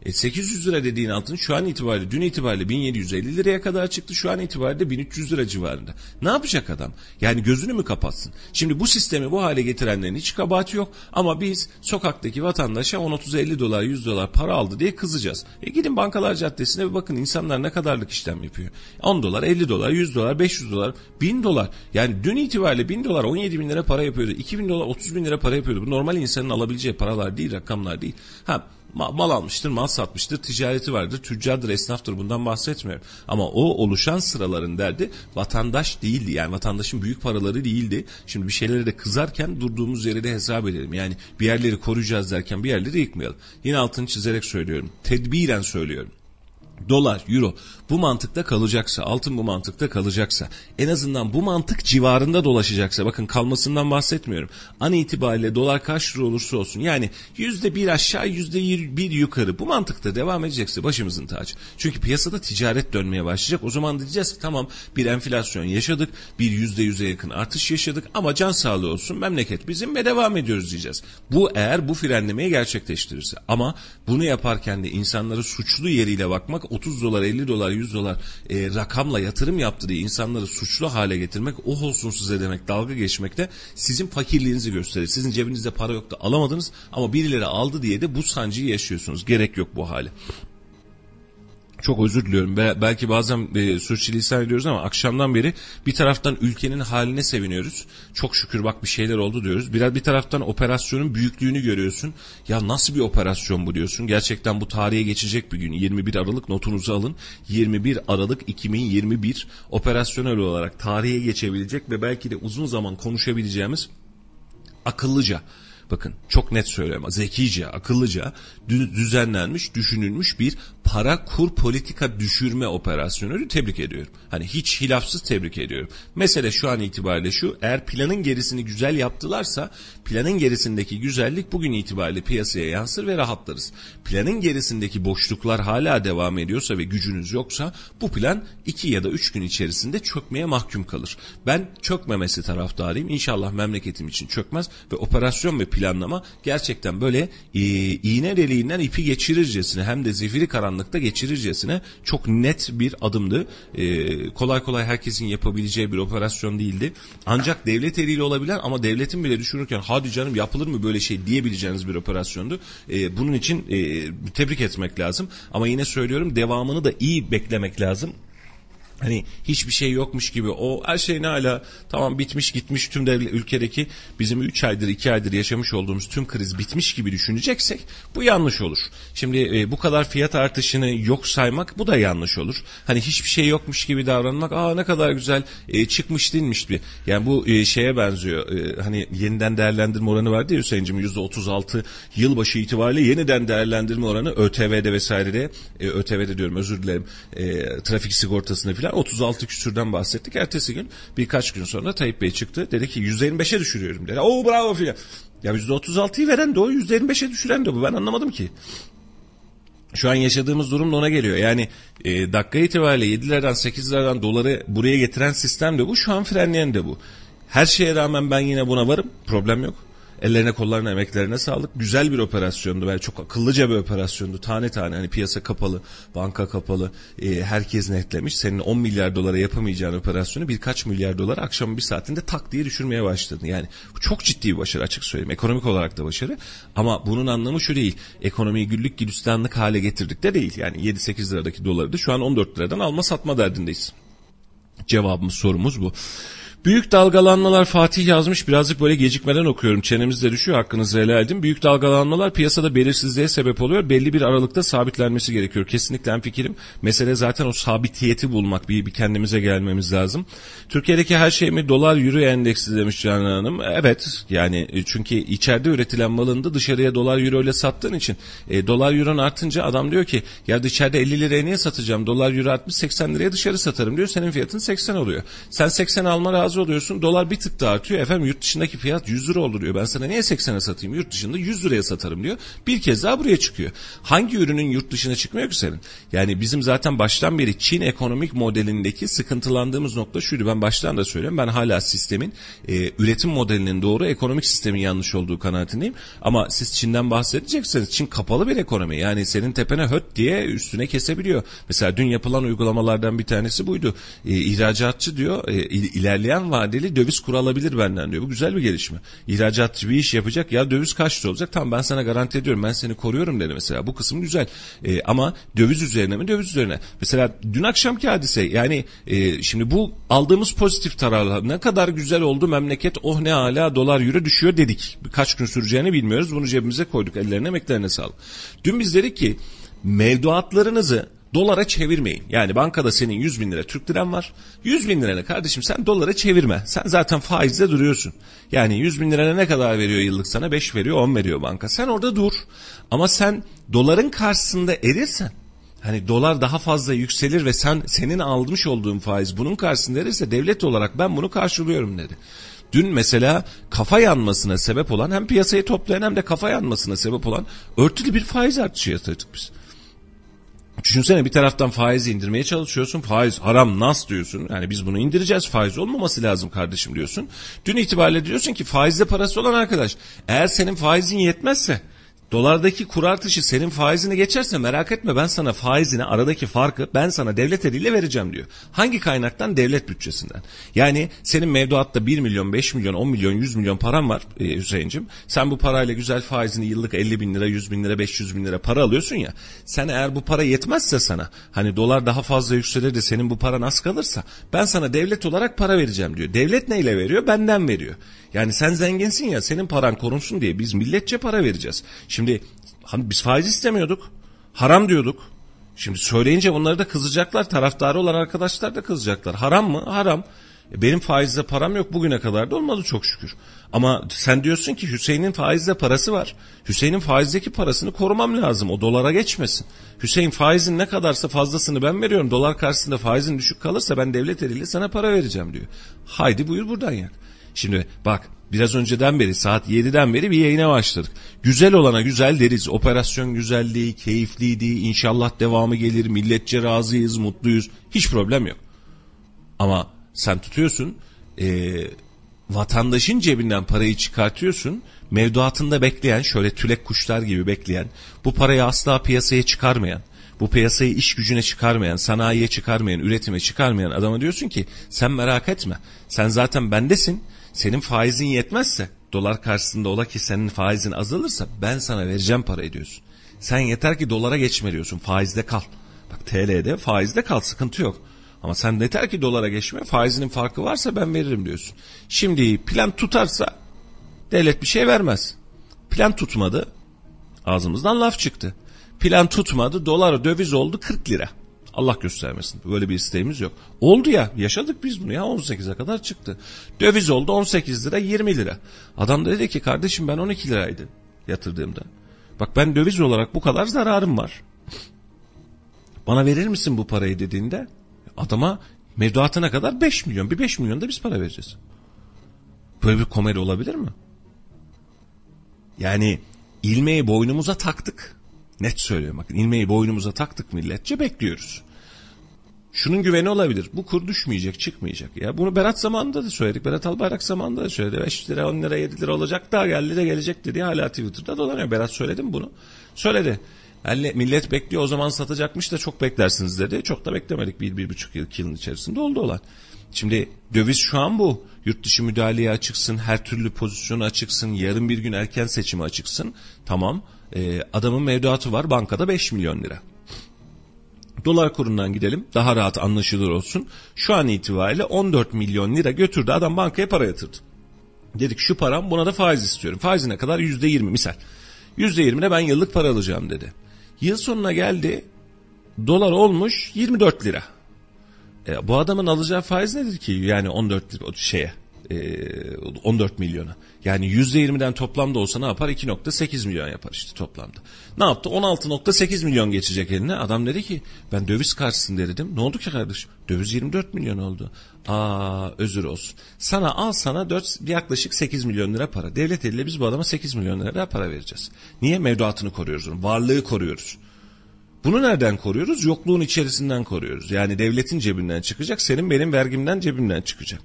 E 800 lira dediğin altın şu an itibariyle dün itibariyle 1750 liraya kadar çıktı. Şu an itibariyle 1300 lira civarında. Ne yapacak adam? Yani gözünü mü kapatsın? Şimdi bu sistemi bu hale getirenlerin hiç kabahati yok ama biz sokaktaki vatandaşa 10 30 50 dolar 100 dolar para aldı diye kızacağız. E gidin bankalar caddesine bir bakın insanlar ne kadarlık işlem yapıyor. 10 dolar 50 dolar 100 dolar 500 dolar 1000 dolar yani dün itibariyle 1000 dolar 17 bin lira para yapıyordu. 2000 dolar 30 bin lira para yapıyordu. Bu normal insanın alabileceği paralar değil rakamlar değil. Ha mal almıştır, mal satmıştır, ticareti vardır, tüccardır, esnaftır bundan bahsetmiyorum. Ama o oluşan sıraların derdi vatandaş değildi. Yani vatandaşın büyük paraları değildi. Şimdi bir şeyleri de kızarken durduğumuz yeri de hesap edelim. Yani bir yerleri koruyacağız derken bir yerleri yıkmayalım. Yine altını çizerek söylüyorum. Tedbiren söylüyorum dolar, euro bu mantıkta kalacaksa, altın bu mantıkta kalacaksa, en azından bu mantık civarında dolaşacaksa, bakın kalmasından bahsetmiyorum. An itibariyle dolar kaç lira olursa olsun, yani yüzde bir aşağı, yüzde bir yukarı bu mantıkta devam edecekse başımızın tacı. Çünkü piyasada ticaret dönmeye başlayacak. O zaman diyeceğiz ki tamam bir enflasyon yaşadık, bir yüzde yüze yakın artış yaşadık ama can sağlığı olsun, memleket bizim ve devam ediyoruz diyeceğiz. Bu eğer bu frenlemeyi gerçekleştirirse. Ama bunu yaparken de insanları suçlu yeriyle bakmak 30 dolar 50 dolar 100 dolar e, rakamla yatırım yaptı diye insanları suçlu hale getirmek o olsun size demek dalga geçmekte sizin fakirliğinizi gösterir. Sizin cebinizde para yoktu alamadınız ama birileri aldı diye de bu sancıyı yaşıyorsunuz. Gerek yok bu hale. Çok özür diliyorum. Be belki bazen e, sürçülisan ediyoruz ama akşamdan beri bir taraftan ülkenin haline seviniyoruz. Çok şükür bak bir şeyler oldu diyoruz. Biraz bir taraftan operasyonun büyüklüğünü görüyorsun. Ya nasıl bir operasyon bu diyorsun. Gerçekten bu tarihe geçecek bir gün. 21 Aralık notunuzu alın. 21 Aralık 2021 operasyonel olarak tarihe geçebilecek ve belki de uzun zaman konuşabileceğimiz akıllıca bakın çok net söylüyorum zekice akıllıca düzenlenmiş düşünülmüş bir para kur politika düşürme operasyonunu tebrik ediyorum. Hani hiç hilafsız tebrik ediyorum. Mesele şu an itibariyle şu eğer planın gerisini güzel yaptılarsa planın gerisindeki güzellik bugün itibariyle piyasaya yansır ve rahatlarız. Planın gerisindeki boşluklar hala devam ediyorsa ve gücünüz yoksa bu plan 2 ya da 3 gün içerisinde çökmeye mahkum kalır. Ben çökmemesi taraftarıyım. İnşallah memleketim için çökmez ve operasyon ve planlama gerçekten böyle e, iğne deliğinden ipi geçirircesine hem de zifiri karanlık karanlıkta geçirircesine çok net bir adımdı. Ee, kolay kolay herkesin yapabileceği bir operasyon değildi. Ancak devlet eliyle olabilen ama devletin bile düşünürken hadi canım yapılır mı böyle şey diyebileceğiniz bir operasyondu. Ee, bunun için e, tebrik etmek lazım. Ama yine söylüyorum devamını da iyi beklemek lazım hani hiçbir şey yokmuş gibi o her şey ne hala tamam bitmiş gitmiş tüm devlet, ülkedeki bizim 3 aydır 2 aydır yaşamış olduğumuz tüm kriz bitmiş gibi düşüneceksek bu yanlış olur. Şimdi e, bu kadar fiyat artışını yok saymak bu da yanlış olur. Hani hiçbir şey yokmuş gibi davranmak aa ne kadar güzel e, çıkmış dinmiş bir. Yani bu e, şeye benziyor. E, hani yeniden değerlendirme oranı vardı ya Hüseyin'cim %36 yılbaşı itibariyle yeniden değerlendirme oranı ÖTV'de vesairede e, ÖTV'de diyorum özür dilerim e, trafik sigortasında filan filan 36 küsürden bahsettik. Ertesi gün birkaç gün sonra Tayyip Bey çıktı. Dedi ki %25'e düşürüyorum dedi. Oo bravo filan. Ya %36'yı veren de o %25'e düşüren de bu. Ben anlamadım ki. Şu an yaşadığımız durum da ona geliyor. Yani e, dakika itibariyle 7 liradan 8 liradan doları buraya getiren sistem de bu. Şu an frenleyen de bu. Her şeye rağmen ben yine buna varım. Problem yok. Ellerine kollarına emeklerine sağlık. Güzel bir operasyondu. Yani çok akıllıca bir operasyondu. Tane tane hani piyasa kapalı, banka kapalı. E, herkes netlemiş. Senin 10 milyar dolara yapamayacağın operasyonu birkaç milyar dolara akşamın bir saatinde tak diye düşürmeye başladın. Yani çok ciddi bir başarı açık söyleyeyim. Ekonomik olarak da başarı. Ama bunun anlamı şu değil. Ekonomiyi güllük gülistanlık hale getirdik de değil. Yani 7-8 liradaki doları da şu an 14 liradan alma satma derdindeyiz. Cevabımız sorumuz bu. Büyük dalgalanmalar Fatih yazmış birazcık böyle gecikmeden okuyorum çenemizde düşüyor hakkınızı helal edin. Büyük dalgalanmalar piyasada belirsizliğe sebep oluyor. Belli bir aralıkta sabitlenmesi gerekiyor. Kesinlikle en fikrim. Mesele zaten o sabitiyeti bulmak. Bir, bir kendimize gelmemiz lazım. Türkiye'deki her şey mi dolar euro endeksi demiş Canan Hanım. Evet yani e, çünkü içeride üretilen malını da dışarıya dolar euro ile sattığın için e, dolar euro artınca adam diyor ki ya içeride 50 liraya niye satacağım? Dolar euro artmış 80 liraya dışarı satarım diyor. Senin fiyatın 80 oluyor. Sen 80 alma razı razı oluyorsun. Dolar bir tık daha artıyor. Efendim yurt dışındaki fiyat 100 lira olur diyor. Ben sana niye 80'e satayım? Yurt dışında 100 liraya satarım diyor. Bir kez daha buraya çıkıyor. Hangi ürünün yurt dışına çıkmıyor ki senin? Yani bizim zaten baştan beri Çin ekonomik modelindeki sıkıntılandığımız nokta şuydu. Ben baştan da söylüyorum. Ben hala sistemin e, üretim modelinin doğru, ekonomik sistemin yanlış olduğu kanaatindeyim. Ama siz Çin'den bahsedecekseniz Çin kapalı bir ekonomi. Yani senin tepene höt diye üstüne kesebiliyor. Mesela dün yapılan uygulamalardan bir tanesi buydu. E, ihracatçı diyor e, ilerleyen vadeli döviz kuru alabilir benden diyor. Bu güzel bir gelişme. İhracatçı bir iş yapacak ya döviz kaçta olacak? Tamam ben sana garanti ediyorum ben seni koruyorum dedi mesela. Bu kısım güzel. E, ama döviz üzerine mi? Döviz üzerine. Mesela dün akşamki hadise yani e, şimdi bu aldığımız pozitif tararlar ne kadar güzel oldu memleket oh ne hala dolar euro düşüyor dedik. Kaç gün süreceğini bilmiyoruz. Bunu cebimize koyduk. Ellerine emeklerine sağlık. Dün biz dedik ki mevduatlarınızı dolara çevirmeyin. Yani bankada senin 100 bin lira Türk liran var. 100 bin lirana kardeşim sen dolara çevirme. Sen zaten faizde duruyorsun. Yani 100 bin lirana ne kadar veriyor yıllık sana? 5 veriyor 10 veriyor banka. Sen orada dur. Ama sen doların karşısında erirsen Hani dolar daha fazla yükselir ve sen senin almış olduğun faiz bunun karşısında erirse devlet olarak ben bunu karşılıyorum dedi. Dün mesela kafa yanmasına sebep olan hem piyasayı toplayan hem de kafa yanmasına sebep olan örtülü bir faiz artışı yatırdık biz. Düşünsene bir taraftan faizi indirmeye çalışıyorsun. Faiz haram nas diyorsun. Yani biz bunu indireceğiz. Faiz olmaması lazım kardeşim diyorsun. Dün itibariyle diyorsun ki faizde parası olan arkadaş eğer senin faizin yetmezse Dolardaki kur artışı senin faizini geçerse merak etme ben sana faizini aradaki farkı ben sana devlet eliyle vereceğim diyor. Hangi kaynaktan? Devlet bütçesinden. Yani senin mevduatta 1 milyon, 5 milyon, 10 milyon, 100 milyon param var e, Hüseyin'cim. Sen bu parayla güzel faizini yıllık 50 bin lira, 100 bin lira, 500 bin lira para alıyorsun ya. Sen eğer bu para yetmezse sana hani dolar daha fazla yükselir de senin bu paran az kalırsa ben sana devlet olarak para vereceğim diyor. Devlet neyle veriyor? Benden veriyor. Yani sen zenginsin ya senin paran korunsun diye biz milletçe para vereceğiz. Şimdi hani biz faiz istemiyorduk. Haram diyorduk. Şimdi söyleyince bunları da kızacaklar. Taraftarı olan arkadaşlar da kızacaklar. Haram mı? Haram. E benim faizle param yok bugüne kadar da olmadı çok şükür. Ama sen diyorsun ki Hüseyin'in faizle parası var. Hüseyin'in faizdeki parasını korumam lazım. O dolara geçmesin. Hüseyin faizin ne kadarsa fazlasını ben veriyorum. Dolar karşısında faizin düşük kalırsa ben devlet eliyle sana para vereceğim diyor. Haydi buyur buradan yak. Şimdi bak biraz önceden beri saat 7'den beri bir yayına başladık. Güzel olana güzel deriz. Operasyon güzelliği, keyifliydi. İnşallah devamı gelir. Milletçe razıyız, mutluyuz. Hiç problem yok. Ama sen tutuyorsun e, vatandaşın cebinden parayı çıkartıyorsun. Mevduatında bekleyen şöyle tülek kuşlar gibi bekleyen bu parayı asla piyasaya çıkarmayan bu piyasayı iş gücüne çıkarmayan, sanayiye çıkarmayan, üretime çıkarmayan adama diyorsun ki sen merak etme. Sen zaten bendesin senin faizin yetmezse dolar karşısında ola ki senin faizin azalırsa ben sana vereceğim para ediyorsun. Sen yeter ki dolara geçme diyorsun faizde kal. Bak TL'de faizde kal sıkıntı yok. Ama sen yeter ki dolara geçme faizinin farkı varsa ben veririm diyorsun. Şimdi plan tutarsa devlet bir şey vermez. Plan tutmadı ağzımızdan laf çıktı. Plan tutmadı dolar döviz oldu 40 lira. Allah göstermesin. Böyle bir isteğimiz yok. Oldu ya yaşadık biz bunu ya 18'e kadar çıktı. Döviz oldu 18 lira 20 lira. Adam da dedi ki kardeşim ben 12 liraydı yatırdığımda. Bak ben döviz olarak bu kadar zararım var. Bana verir misin bu parayı dediğinde adama mevduatına kadar 5 milyon bir 5 milyon da biz para vereceğiz. Böyle bir komedi olabilir mi? Yani ilmeği boynumuza taktık. Net söylüyorum bakın ilmeği boynumuza taktık milletçe bekliyoruz. Şunun güveni olabilir. Bu kur düşmeyecek, çıkmayacak. Ya bunu Berat zamanında da söyledik. Berat Albayrak zamanında da söyledi. 5 lira, 10 lira, 7 lira olacak daha geldi de gelecek dedi. Hala Twitter'da dolanıyor. Berat söyledi mi bunu? Söyledi. Yani millet bekliyor o zaman satacakmış da çok beklersiniz dedi. Çok da beklemedik bir, bir buçuk yıl, yılın içerisinde oldu olan. Şimdi döviz şu an bu. Yurt dışı müdahaleye açıksın, her türlü pozisyonu açıksın, yarın bir gün erken seçimi açıksın. Tamam. Ee, adamın mevduatı var bankada 5 milyon lira. Dolar kurundan gidelim daha rahat anlaşılır olsun. Şu an itibariyle 14 milyon lira götürdü adam bankaya para yatırdı. Dedik şu param buna da faiz istiyorum. Faizine kadar %20 misal. %20'ne ben yıllık para alacağım dedi. Yıl sonuna geldi dolar olmuş 24 lira. E, bu adamın alacağı faiz nedir ki yani 14 lira şeye 14 milyona. Yani %20'den toplamda olsa ne yapar? 2.8 milyon yapar işte toplamda. Ne yaptı? 16.8 milyon geçecek eline. Adam dedi ki ben döviz karşısında dedim. Ne oldu ki kardeşim? Döviz 24 milyon oldu. Aa özür olsun. Sana al sana 4 yaklaşık 8 milyon lira para. Devlet eliyle biz bu adama 8 milyon lira para vereceğiz. Niye? Mevduatını koruyoruz. Varlığı koruyoruz. Bunu nereden koruyoruz? Yokluğun içerisinden koruyoruz. Yani devletin cebinden çıkacak, senin benim vergimden cebimden çıkacak.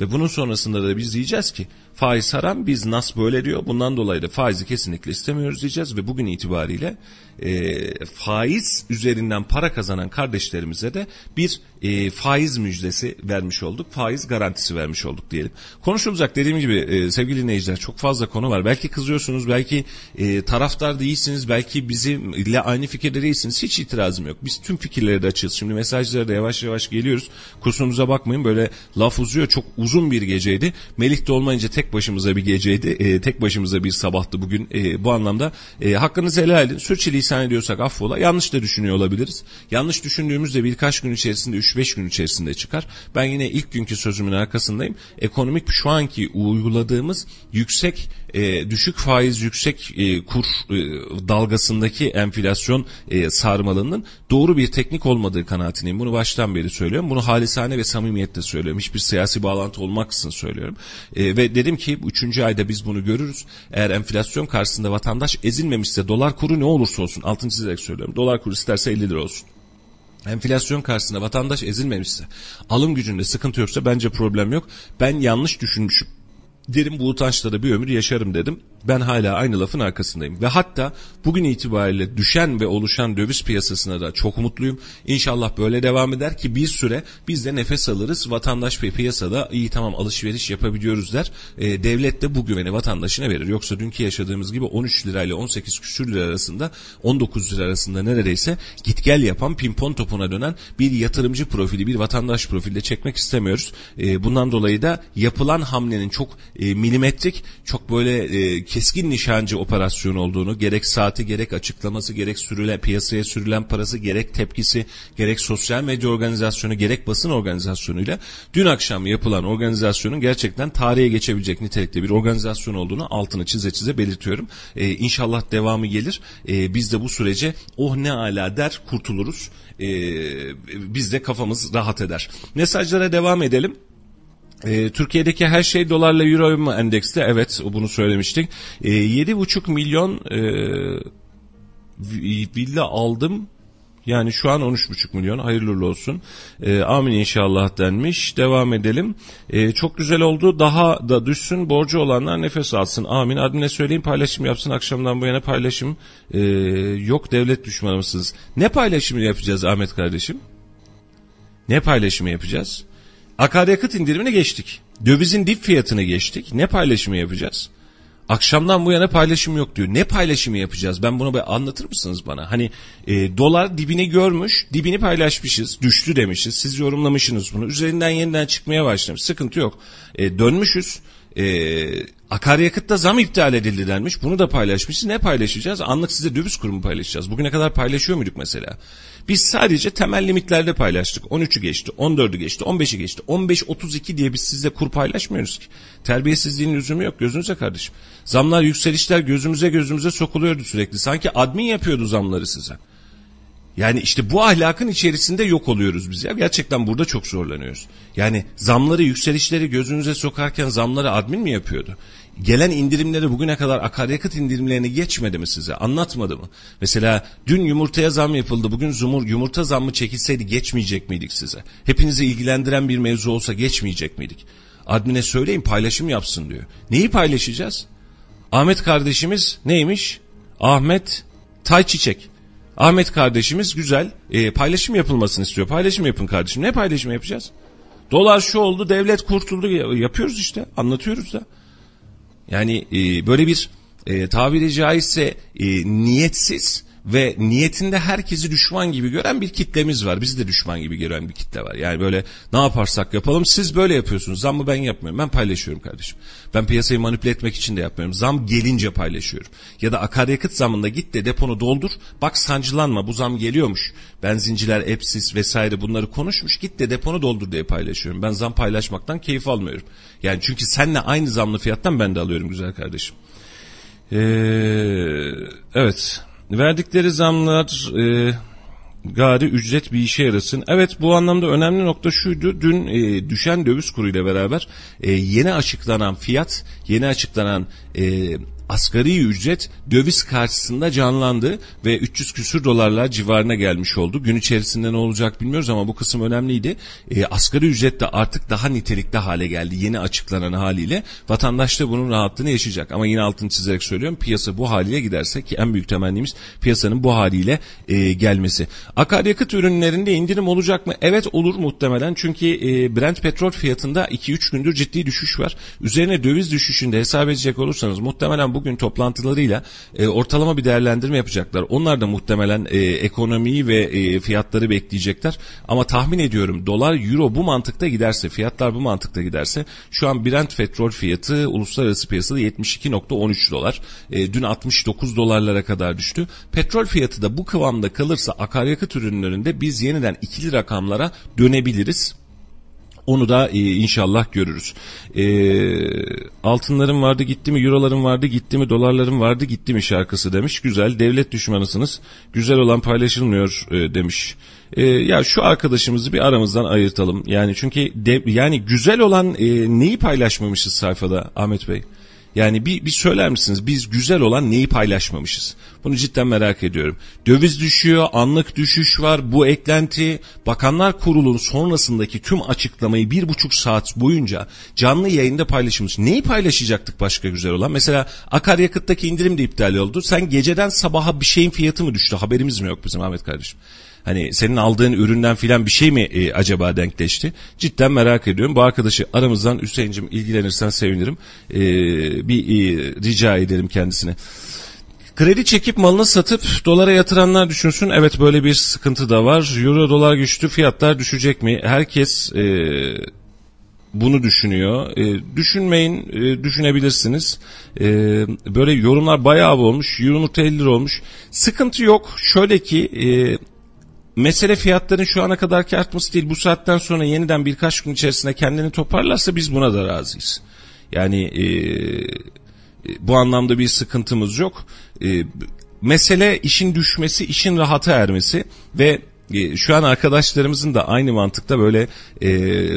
Ve bunun sonrasında da biz diyeceğiz ki faiz haram biz nas böyle diyor bundan dolayı da faizi kesinlikle istemiyoruz diyeceğiz ve bugün itibariyle e, faiz üzerinden para kazanan kardeşlerimize de bir e, faiz müjdesi vermiş olduk. Faiz garantisi vermiş olduk diyelim. Konuşulacak dediğim gibi e, sevgili dinleyiciler çok fazla konu var. Belki kızıyorsunuz, belki e, taraftar değilsiniz, belki bizimle aynı fikirde değilsiniz. Hiç itirazım yok. Biz tüm fikirleri de açığız. Şimdi mesajlara da yavaş yavaş geliyoruz. Kusurumuza bakmayın böyle laf uzuyor. Çok uzun bir geceydi. Melih de olmayınca tek başımıza bir geceydi. E, tek başımıza bir sabahtı bugün. E, bu anlamda e, hakkınızı helal edin. Sürçülisan ediyorsak affola. Yanlış da düşünüyor olabiliriz. Yanlış düşündüğümüzde birkaç gün içerisinde 3-5 gün içerisinde çıkar. Ben yine ilk günkü sözümün arkasındayım. Ekonomik şu anki uyguladığımız yüksek e, düşük faiz yüksek e, kur e, dalgasındaki enflasyon e, sarmalının doğru bir teknik olmadığı kanaatindeyim. Bunu baştan beri söylüyorum. Bunu halisane ve samimiyetle söylüyorum. Hiçbir siyasi bağlantı olmaksızın söylüyorum. E, ve dedim ki 3. ayda biz bunu görürüz. Eğer enflasyon karşısında vatandaş ezilmemişse dolar kuru ne olursa olsun altını çizerek söylüyorum. Dolar kuru isterse 50 lira olsun enflasyon karşısında vatandaş ezilmemişse, alım gücünde sıkıntı yoksa bence problem yok. Ben yanlış düşünmüşüm. Derim bu utançla bir ömür yaşarım dedim ben hala aynı lafın arkasındayım. Ve hatta bugün itibariyle düşen ve oluşan döviz piyasasına da çok mutluyum. İnşallah böyle devam eder ki bir süre biz de nefes alırız. Vatandaş ve piyasada iyi tamam alışveriş yapabiliyoruz der. E, devlet de bu güveni vatandaşına verir. Yoksa dünkü yaşadığımız gibi 13 lirayla 18 küsür lira arasında 19 lira arasında neredeyse git gel yapan pimpon topuna dönen bir yatırımcı profili bir vatandaş profilde çekmek istemiyoruz. E, bundan dolayı da yapılan hamlenin çok e, milimetrik çok böyle e, keskin nişancı operasyon olduğunu gerek saati gerek açıklaması gerek sürülen piyasaya sürülen parası gerek tepkisi gerek sosyal medya organizasyonu gerek basın organizasyonuyla dün akşam yapılan organizasyonun gerçekten tarihe geçebilecek nitelikte bir organizasyon olduğunu altını çize çize belirtiyorum. Ee, inşallah devamı gelir. Ee, biz de bu sürece oh ne ala der kurtuluruz. Ee, biz de kafamız rahat eder. Mesajlara devam edelim. E, Türkiye'deki her şey dolarla euro mu endekste? Evet bunu söylemiştik. E, 7,5 milyon e, villa aldım. Yani şu an 13,5 milyon hayırlı olsun. E, amin inşallah denmiş. Devam edelim. E, çok güzel oldu. Daha da düşsün. Borcu olanlar nefes alsın. Amin. Admine söyleyeyim paylaşım yapsın. Akşamdan bu yana paylaşım e, yok devlet düşmanı mısınız? Ne paylaşımı yapacağız Ahmet kardeşim? Ne paylaşımı yapacağız? Akaryakıt indirimine geçtik. Dövizin dip fiyatını geçtik. Ne paylaşımı yapacağız? Akşamdan bu yana paylaşım yok diyor. Ne paylaşımı yapacağız? Ben bunu bir anlatır mısınız bana? Hani e, dolar dibini görmüş, dibini paylaşmışız, düştü demişiz. Siz yorumlamışsınız bunu. Üzerinden yeniden çıkmaya başlamış. Sıkıntı yok. E, dönmüşüz. E, akaryakıtta zam iptal edildi denmiş. Bunu da paylaşmışız. Ne paylaşacağız? Anlık size döviz kurumu paylaşacağız. Bugüne kadar paylaşıyor muyduk mesela? Biz sadece temel limitlerde paylaştık. 13'ü geçti, 14'ü geçti, 15'i geçti. 15-32 diye biz sizle kur paylaşmıyoruz ki. Terbiyesizliğin lüzumu yok gözünüze kardeşim. Zamlar, yükselişler gözümüze gözümüze sokuluyordu sürekli. Sanki admin yapıyordu zamları size. Yani işte bu ahlakın içerisinde yok oluyoruz biz ya. Gerçekten burada çok zorlanıyoruz. Yani zamları, yükselişleri gözünüze sokarken zamları admin mi yapıyordu? Gelen indirimleri bugüne kadar akaryakıt indirimlerini geçmedi mi size? Anlatmadı mı? Mesela dün yumurtaya zam yapıldı. Bugün zumur, yumurta zammı çekilseydi geçmeyecek miydik size? Hepinizi ilgilendiren bir mevzu olsa geçmeyecek miydik? Admine söyleyin paylaşım yapsın diyor. Neyi paylaşacağız? Ahmet kardeşimiz neymiş? Ahmet Tayçiçek. Ahmet kardeşimiz güzel e, paylaşım yapılmasını istiyor. Paylaşım yapın kardeşim. Ne paylaşım yapacağız? Dolar şu oldu, devlet kurtuldu. Yapıyoruz işte, anlatıyoruz da. Yani e, böyle bir e, tabiri caizse e, niyetsiz ve niyetinde herkesi düşman gibi gören bir kitlemiz var. Bizi de düşman gibi gören bir kitle var. Yani böyle ne yaparsak yapalım siz böyle yapıyorsunuz. Zammı ben yapmıyorum. Ben paylaşıyorum kardeşim. Ben piyasayı manipüle etmek için de yapmıyorum. Zam gelince paylaşıyorum. Ya da akaryakıt zamında git de deponu doldur. Bak sancılanma bu zam geliyormuş. Benzinciler, Epsis vesaire bunları konuşmuş. Git de deponu doldur diye paylaşıyorum. Ben zam paylaşmaktan keyif almıyorum. Yani çünkü senle aynı zamlı fiyattan ben de alıyorum güzel kardeşim. Ee, evet. Verdikleri zamlar e, gari ücret bir işe yarasın. Evet bu anlamda önemli nokta şuydu. Dün e, düşen döviz kuru ile beraber e, yeni açıklanan fiyat, yeni açıklanan e, asgari ücret döviz karşısında canlandı ve 300 küsür dolarlar civarına gelmiş oldu. Gün içerisinde ne olacak bilmiyoruz ama bu kısım önemliydi. E, asgari ücret de artık daha nitelikli hale geldi yeni açıklanan haliyle. Vatandaş da bunun rahatlığını yaşayacak. Ama yine altını çizerek söylüyorum piyasa bu haliyle giderse ki en büyük temennimiz piyasanın bu haliyle e, gelmesi. Akaryakıt ürünlerinde indirim olacak mı? Evet olur muhtemelen çünkü e, Brent petrol fiyatında 2-3 gündür ciddi düşüş var. Üzerine döviz düşüşünde hesap edecek olursanız muhtemelen bugün toplantılarıyla e, ortalama bir değerlendirme yapacaklar. Onlar da muhtemelen e, ekonomiyi ve e, fiyatları bekleyecekler. Ama tahmin ediyorum dolar euro bu mantıkta giderse fiyatlar bu mantıkta giderse şu an Brent petrol fiyatı uluslararası piyasada 72.13 dolar. E, dün 69 dolarlara kadar düştü. Petrol fiyatı da bu kıvamda kalırsa akaryakıt ürünlerinde biz yeniden ikili rakamlara dönebiliriz. Onu da e, inşallah görürüz. E, altınlarım vardı gitti mi, eurolarım vardı gitti mi, dolarlarım vardı gitti mi şarkısı demiş. Güzel, devlet düşmanısınız. Güzel olan paylaşılmıyor e, demiş. E, ya şu arkadaşımızı bir aramızdan ayırtalım. Yani çünkü de, yani güzel olan e, neyi paylaşmamışız sayfada Ahmet Bey? Yani bir, bir söyler misiniz biz güzel olan neyi paylaşmamışız? Bunu cidden merak ediyorum. Döviz düşüyor, anlık düşüş var, bu eklenti Bakanlar Kurulu'nun sonrasındaki tüm açıklamayı bir buçuk saat boyunca canlı yayında paylaşmış. Neyi paylaşacaktık başka güzel olan? Mesela akaryakıttaki indirim de iptal oldu. Sen geceden sabaha bir şeyin fiyatı mı düştü? Haberimiz mi yok bizim Ahmet kardeşim? Hani senin aldığın üründen filan bir şey mi e, acaba denkleşti? Cidden merak ediyorum. Bu arkadaşı aramızdan Hüseyin'cim ilgilenirsen sevinirim. E, bir e, rica ederim kendisine. Kredi çekip malını satıp dolara yatıranlar düşünsün. Evet böyle bir sıkıntı da var. Euro dolar güçlü fiyatlar düşecek mi? Herkes e, bunu düşünüyor. E, düşünmeyin, e, düşünebilirsiniz. E, böyle yorumlar bayağı olmuş. Yumurta 50 lira olmuş. Sıkıntı yok. Şöyle ki e, mesele fiyatların şu ana kadarki artması değil. Bu saatten sonra yeniden birkaç gün içerisinde kendini toparlarsa biz buna da razıyız. Yani e, bu anlamda bir sıkıntımız yok. E, mesele işin düşmesi, işin rahata ermesi ve e, şu an arkadaşlarımızın da aynı mantıkta böyle e,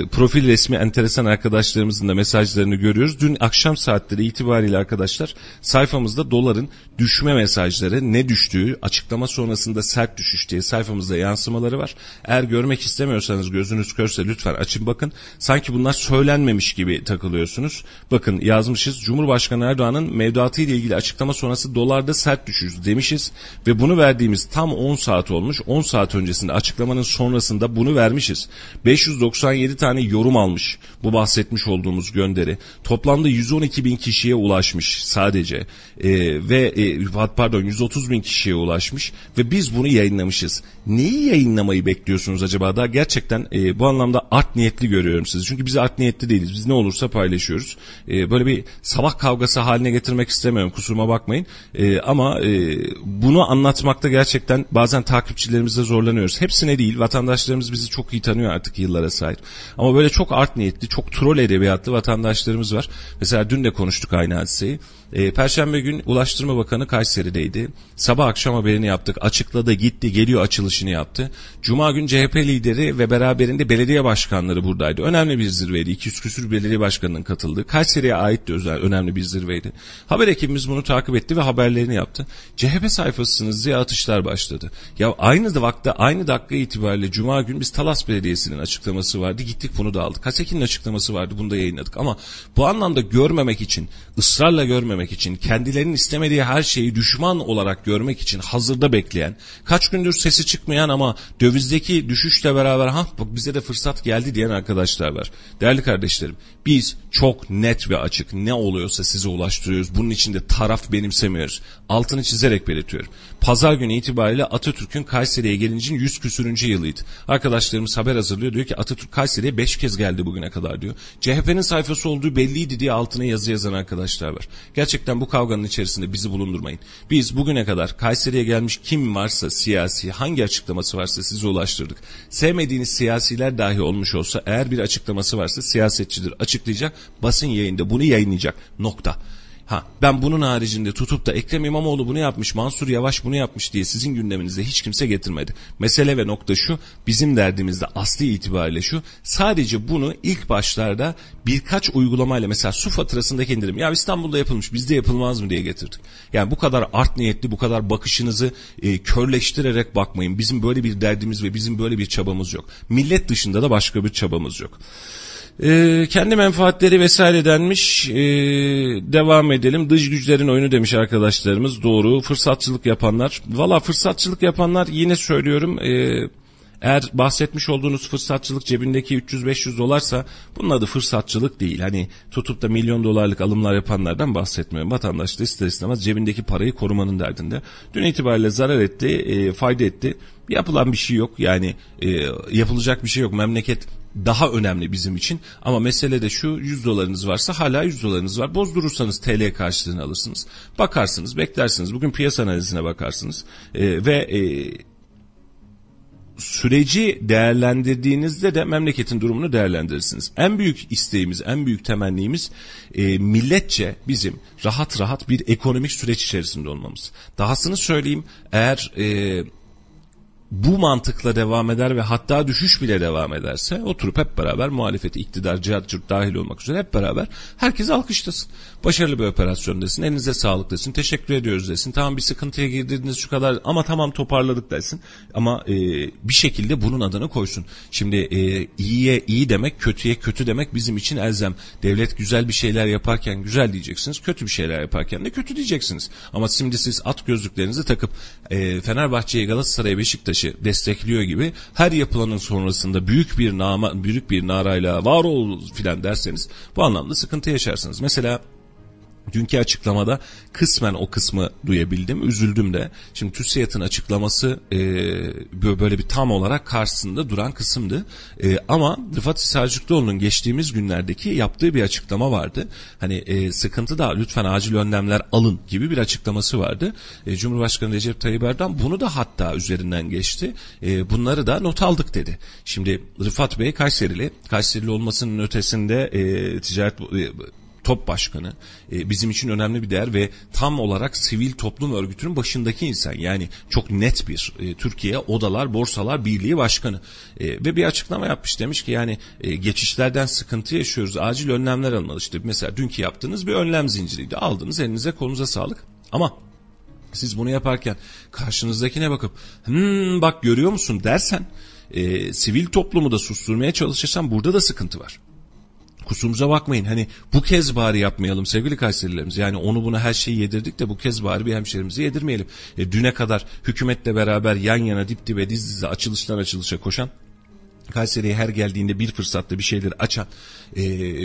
profil resmi enteresan arkadaşlarımızın da mesajlarını görüyoruz. Dün akşam saatleri itibariyle arkadaşlar sayfamızda doların düşme mesajları ne düştüğü açıklama sonrasında sert düşüş diye sayfamızda yansımaları var. Eğer görmek istemiyorsanız gözünüz körse lütfen açın bakın. Sanki bunlar söylenmemiş gibi takılıyorsunuz. Bakın yazmışız Cumhurbaşkanı Erdoğan'ın mevduatı ile ilgili açıklama sonrası dolarda sert düşüş demişiz ve bunu verdiğimiz tam 10 saat olmuş. 10 saat öncesinde açıklamanın sonrasında bunu vermişiz. 597 tane yorum almış bu bahsetmiş olduğumuz gönderi. Toplamda 112 bin kişiye ulaşmış sadece ee, ve e, pardon 130 bin kişiye ulaşmış ve biz bunu yayınlamışız. Neyi yayınlamayı bekliyorsunuz acaba? Daha gerçekten e, bu anlamda art niyetli görüyorum sizi. Çünkü biz art niyetli değiliz. Biz ne olursa paylaşıyoruz. E, böyle bir sabah kavgası haline getirmek istemiyorum. Kusuruma bakmayın. E, ama e, bunu anlatmakta gerçekten bazen takipçilerimizle zorlanıyoruz. Hepsine değil. Vatandaşlarımız bizi çok iyi tanıyor artık yıllara sahip. Ama böyle çok art niyetli, çok troll edebiyatlı vatandaşlarımız var. Mesela dün de konuştuk aynı hadiseyi. E, Perşembe gün Ulaştırma Bakanı Kayseri'deydi. Sabah akşam haberini yaptık. Açıkladı, gitti, geliyor açılışını yaptı. Cuma gün CHP lideri ve beraberinde belediye başkanları buradaydı. Önemli bir zirveydi. 200 küsür belediye başkanının katıldığı. Kayseri'ye ait de özel, önemli bir zirveydi. Haber ekibimiz bunu takip etti ve haberlerini yaptı. CHP sayfasınız diye atışlar başladı. Ya aynı da vakte, aynı dakika itibariyle Cuma gün biz Talas Belediyesi'nin açıklaması vardı. Gittik bunu da aldık. Haseki'nin açıklaması vardı. Bunu da yayınladık. Ama bu anlamda görmemek için, ısrarla görmemek için, kendilerinin istemediği her şeyi düşman olarak görmek için hazırda bekleyen, kaç gündür sesi çıkmayan ama dövizdeki düşüşle beraber ha bak bize de fırsat geldi diyen arkadaşlar var. Değerli kardeşlerim, biz çok net ve açık ne oluyorsa size ulaştırıyoruz. Bunun için de taraf benimsemiyoruz. Altını çizerek belirtiyorum. Pazar günü itibariyle Atatürk'ün Kayseri'ye gelincinin 100 küsürüncü yılıydı. Arkadaşlarımız haber hazırlıyor diyor ki Atatürk Kayseri'ye 5 kez geldi bugüne kadar diyor. CHP'nin sayfası olduğu belliydi diye altına yazı yazan arkadaşlar var. Gerçekten bu kavganın içerisinde bizi bulundurmayın. Biz bugüne kadar Kayseri'ye gelmiş kim varsa siyasi hangi açıklaması varsa size ulaştırdık. Sevmediğiniz siyasiler dahi olmuş olsa eğer bir açıklaması varsa siyasetçidir açıklayacak basın yayında bunu yayınlayacak nokta. Ha ben bunun haricinde tutup da Ekrem İmamoğlu bunu yapmış, Mansur Yavaş bunu yapmış diye sizin gündeminizde hiç kimse getirmedi. Mesele ve nokta şu, bizim derdimizde asli itibariyle şu, sadece bunu ilk başlarda birkaç uygulamayla mesela su faturasındaki indirim, ya İstanbul'da yapılmış bizde yapılmaz mı diye getirdik. Yani bu kadar art niyetli, bu kadar bakışınızı e, körleştirerek bakmayın. Bizim böyle bir derdimiz ve bizim böyle bir çabamız yok. Millet dışında da başka bir çabamız yok. Ee, kendi menfaatleri vesaire denmiş. Ee, devam edelim. Dış güçlerin oyunu demiş arkadaşlarımız. Doğru. Fırsatçılık yapanlar. Valla fırsatçılık yapanlar yine söylüyorum. Ee, eğer bahsetmiş olduğunuz fırsatçılık cebindeki 300-500 dolarsa bunun adı fırsatçılık değil. Hani tutup da milyon dolarlık alımlar yapanlardan bahsetmiyorum. Vatandaş da ister istemez cebindeki parayı korumanın derdinde. Dün itibariyle zarar etti, e, fayda etti. Yapılan bir şey yok. Yani e, yapılacak bir şey yok. Memleket daha önemli bizim için. Ama mesele de şu 100 dolarınız varsa hala 100 dolarınız var. Bozdurursanız TL karşılığını alırsınız. Bakarsınız, beklersiniz. Bugün piyasa analizine bakarsınız. E, ve e, süreci değerlendirdiğinizde de memleketin durumunu değerlendirirsiniz. En büyük isteğimiz, en büyük temennimiz e, milletçe bizim rahat rahat bir ekonomik süreç içerisinde olmamız. Dahasını söyleyeyim eğer e, bu mantıkla devam eder ve hatta düşüş bile devam ederse oturup hep beraber muhalefeti iktidar cihat cırt dahil olmak üzere hep beraber herkes alkışlasın. Başarılı bir operasyon desin elinize sağlık desin teşekkür ediyoruz desin tamam bir sıkıntıya girdiniz şu kadar ama tamam toparladık desin ama e, bir şekilde bunun adını koysun. Şimdi e, iyiye iyi demek kötüye kötü demek bizim için elzem. Devlet güzel bir şeyler yaparken güzel diyeceksiniz kötü bir şeyler yaparken de kötü diyeceksiniz. Ama şimdi siz at gözlüklerinizi takıp e, Fenerbahçe'ye Galatasaray'a Beşiktaş Beşiktaş'ı destekliyor gibi her yapılanın sonrasında büyük bir nama, büyük bir narayla var ol filan derseniz bu anlamda sıkıntı yaşarsınız. Mesela Dünkü açıklamada kısmen o kısmı duyabildim. Üzüldüm de. Şimdi TÜSİAD'ın açıklaması e, böyle bir tam olarak karşısında duran kısımdı. E, ama Rıfat Sarcıklıoğlu'nun geçtiğimiz günlerdeki yaptığı bir açıklama vardı. Hani e, sıkıntı da lütfen acil önlemler alın gibi bir açıklaması vardı. E, Cumhurbaşkanı Recep Tayyip Erdoğan bunu da hatta üzerinden geçti. E, bunları da not aldık dedi. Şimdi Rıfat Bey Kayserili. Kayserili olmasının ötesinde e, ticaret e, top başkanı e, bizim için önemli bir değer ve tam olarak sivil toplum örgütünün başındaki insan. Yani çok net bir e, Türkiye Odalar Borsalar Birliği Başkanı. E, ve bir açıklama yapmış. Demiş ki yani e, geçişlerden sıkıntı yaşıyoruz acil önlemler almalı işte mesela dünkü yaptığınız bir önlem zinciriydi. Aldınız elinize kolunuza sağlık. Ama siz bunu yaparken karşınızdakine bakıp hmm, bak görüyor musun? dersen e, sivil toplumu da susturmaya çalışırsan burada da sıkıntı var kusurumuza bakmayın. Hani bu kez bari yapmayalım sevgili Kayserilerimiz. Yani onu buna her şeyi yedirdik de bu kez bari bir hemşerimizi yedirmeyelim. E, düne kadar hükümetle beraber yan yana dip dibe diz dize açılıştan açılışa koşan Kayseri'ye her geldiğinde bir fırsatta bir şeyleri açan e,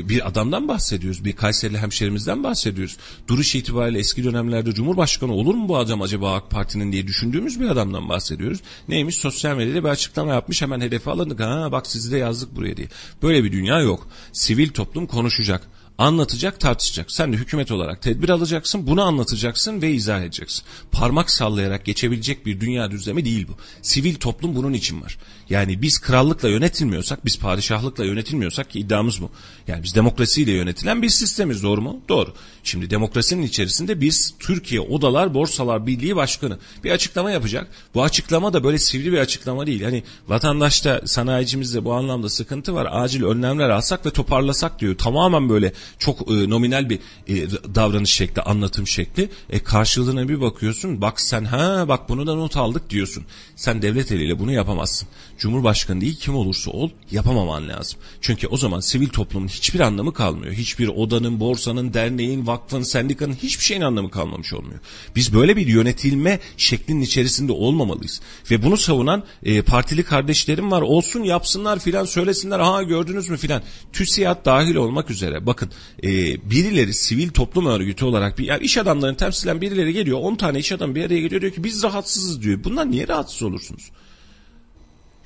bir adamdan bahsediyoruz. Bir Kayserili hemşerimizden bahsediyoruz. Duruş itibariyle eski dönemlerde Cumhurbaşkanı olur mu bu adam acaba AK Parti'nin diye düşündüğümüz bir adamdan bahsediyoruz. Neymiş sosyal medyada bir açıklama yapmış hemen hedefe alındık. Ha bak sizi de yazdık buraya diye. Böyle bir dünya yok. Sivil toplum konuşacak anlatacak, tartışacak. Sen de hükümet olarak tedbir alacaksın, bunu anlatacaksın ve izah edeceksin. Parmak sallayarak geçebilecek bir dünya düzlemi değil bu. Sivil toplum bunun için var. Yani biz krallıkla yönetilmiyorsak, biz padişahlıkla yönetilmiyorsak ki iddiamız bu. Yani biz demokrasiyle yönetilen bir sistemiz doğru mu? Doğru. Şimdi demokrasinin içerisinde biz Türkiye Odalar Borsalar Birliği Başkanı bir açıklama yapacak. Bu açıklama da böyle sivri bir açıklama değil. Hani vatandaşta sanayicimizde bu anlamda sıkıntı var. Acil önlemler alsak ve toparlasak diyor. Tamamen böyle çok e, nominal bir e, davranış şekli, anlatım şekli. E karşılığına bir bakıyorsun. Bak sen ha bak bunu da not aldık diyorsun. Sen devlet eliyle bunu yapamazsın. Cumhurbaşkanı değil kim olursa ol yapamaman lazım. Çünkü o zaman sivil toplumun hiçbir anlamı kalmıyor. Hiçbir odanın, borsanın, derneğin, vakfın, sendikanın hiçbir şeyin anlamı kalmamış olmuyor. Biz böyle bir yönetilme şeklinin içerisinde olmamalıyız. Ve bunu savunan e, partili kardeşlerim var. Olsun yapsınlar filan söylesinler. Ha gördünüz mü filan. TÜSİAD dahil olmak üzere. Bakın e, birileri sivil toplum örgütü olarak bir yani iş adamlarını temsilen birileri geliyor. 10 tane iş adam bir araya geliyor diyor ki biz rahatsızız diyor. Bunlar niye rahatsız olursunuz?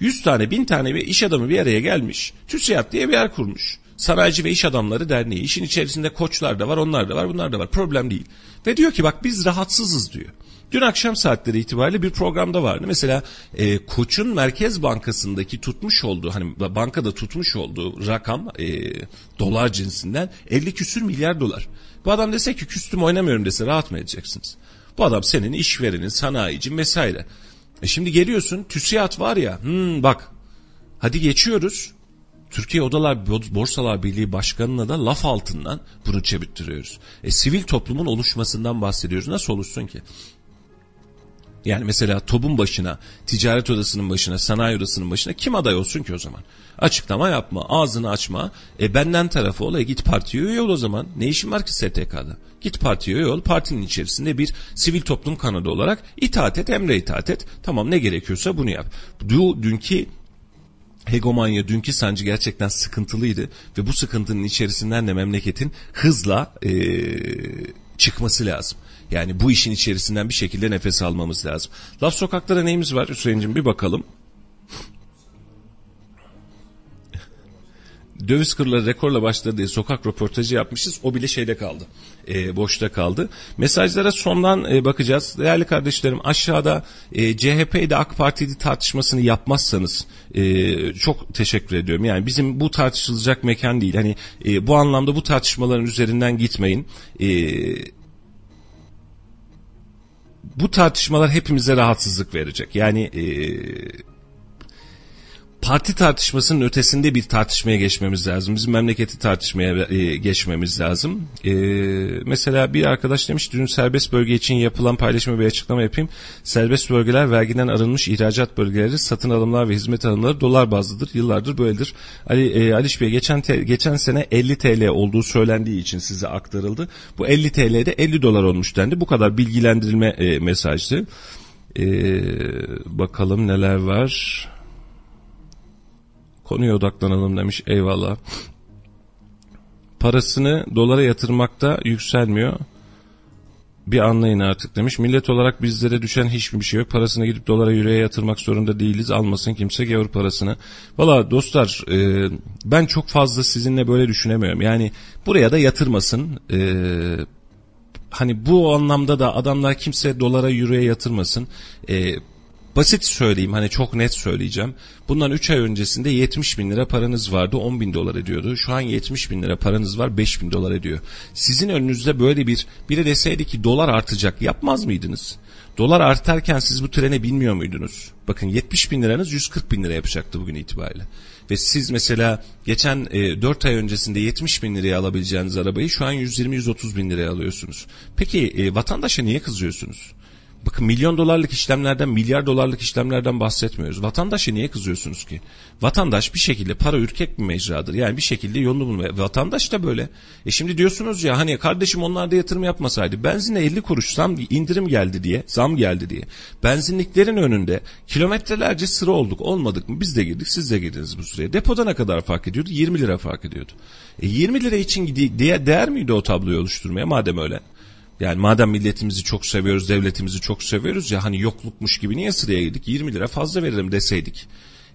100 tane, 1000 tane bir iş adamı bir araya gelmiş. TÜSİAD diye bir yer kurmuş. Sanayici ve İş Adamları Derneği. İşin içerisinde koçlar da var, onlar da var, bunlar da var. Problem değil. Ve diyor ki bak biz rahatsızız diyor. Dün akşam saatleri itibariyle bir programda vardı. Mesela e, Koç'un Merkez Bankası'ndaki tutmuş olduğu hani bankada tutmuş olduğu rakam e, dolar cinsinden 50 küsür milyar dolar. Bu adam dese ki küstüm oynamıyorum dese rahat mı edeceksiniz? Bu adam senin işverenin, sanayici vesaire. E şimdi geliyorsun TÜSİAD var ya hmm, bak hadi geçiyoruz. Türkiye Odalar Borsalar Birliği Başkanı'na da laf altından bunu çevirttiriyoruz. E, sivil toplumun oluşmasından bahsediyoruz. Nasıl oluşsun ki? Yani mesela TOB'un başına, ticaret odasının başına, sanayi odasının başına kim aday olsun ki o zaman? Açıklama yapma, ağzını açma. E benden tarafı ol, e git partiye üye ol o zaman. Ne işin var ki STK'da? Git partiye üye ol, partinin içerisinde bir sivil toplum kanadı olarak itaat et, emre itaat et. Tamam ne gerekiyorsa bunu yap. Du, dünkü hegemonya dünkü sancı gerçekten sıkıntılıydı ve bu sıkıntının içerisinden de memleketin hızla e, çıkması lazım. Yani bu işin içerisinden bir şekilde nefes almamız lazım. Laf sokaklara neyimiz var Hüseyin'cim bir bakalım. Döviz kurları rekorla başladı diye sokak röportajı yapmışız. O bile şeyde kaldı. E, boşta kaldı. Mesajlara sondan e, bakacağız. Değerli kardeşlerim aşağıda e, CHP'de AK Parti'de tartışmasını yapmazsanız e, çok teşekkür ediyorum. Yani bizim bu tartışılacak mekan değil. Hani e, bu anlamda bu tartışmaların üzerinden gitmeyin. E, bu tartışmalar hepimize rahatsızlık verecek. Yani e, parti tartışmasının ötesinde bir tartışmaya geçmemiz lazım. Bizim memleketi tartışmaya e, geçmemiz lazım. E, mesela bir arkadaş demiş dün serbest bölge için yapılan paylaşımı bir açıklama yapayım. Serbest bölgeler vergiden arınmış ihracat bölgeleri satın alımlar ve hizmet alımları dolar bazlıdır. Yıllardır böyledir. Ali e, Aliş Bey geçen te, geçen sene 50 TL olduğu söylendiği için size aktarıldı. Bu 50 TL'de 50 dolar olmuş dendi. Bu kadar bilgilendirilme e, mesajdı. E, bakalım neler var. Konuya odaklanalım demiş eyvallah. Parasını dolara yatırmakta yükselmiyor. Bir anlayın artık demiş. Millet olarak bizlere düşen hiçbir şey yok. Parasını gidip dolara yüreğe yatırmak zorunda değiliz. Almasın kimse gavur parasını. Valla dostlar e, ben çok fazla sizinle böyle düşünemiyorum. Yani buraya da yatırmasın. E, hani bu anlamda da adamlar kimse dolara yüreğe yatırmasın. E, Basit söyleyeyim hani çok net söyleyeceğim. Bundan 3 ay öncesinde 70 bin lira paranız vardı 10 bin dolar ediyordu. Şu an 70 bin lira paranız var 5 bin dolar ediyor. Sizin önünüzde böyle bir biri deseydi ki dolar artacak yapmaz mıydınız? Dolar artarken siz bu trene binmiyor muydunuz? Bakın 70 bin liranız 140 bin lira yapacaktı bugün itibariyle. Ve siz mesela geçen e, 4 ay öncesinde 70 bin liraya alabileceğiniz arabayı şu an 120-130 bin liraya alıyorsunuz. Peki e, vatandaşa niye kızıyorsunuz? Bakın milyon dolarlık işlemlerden, milyar dolarlık işlemlerden bahsetmiyoruz. Vatandaşa niye kızıyorsunuz ki? Vatandaş bir şekilde para ürkek bir mecradır. Yani bir şekilde yolunu bulmuyor. Vatandaş da böyle. E şimdi diyorsunuz ya hani kardeşim onlar da yatırım yapmasaydı. Benzine 50 kuruş zam indirim geldi diye, zam geldi diye. Benzinliklerin önünde kilometrelerce sıra olduk. Olmadık mı? Biz de girdik, siz de girdiniz bu sıraya. Depoda ne kadar fark ediyordu? 20 lira fark ediyordu. E 20 lira için değer miydi o tabloyu oluşturmaya madem öyle? Yani madem milletimizi çok seviyoruz, devletimizi çok seviyoruz ya hani yoklukmuş gibi niye sıraya girdik? 20 lira fazla verelim deseydik.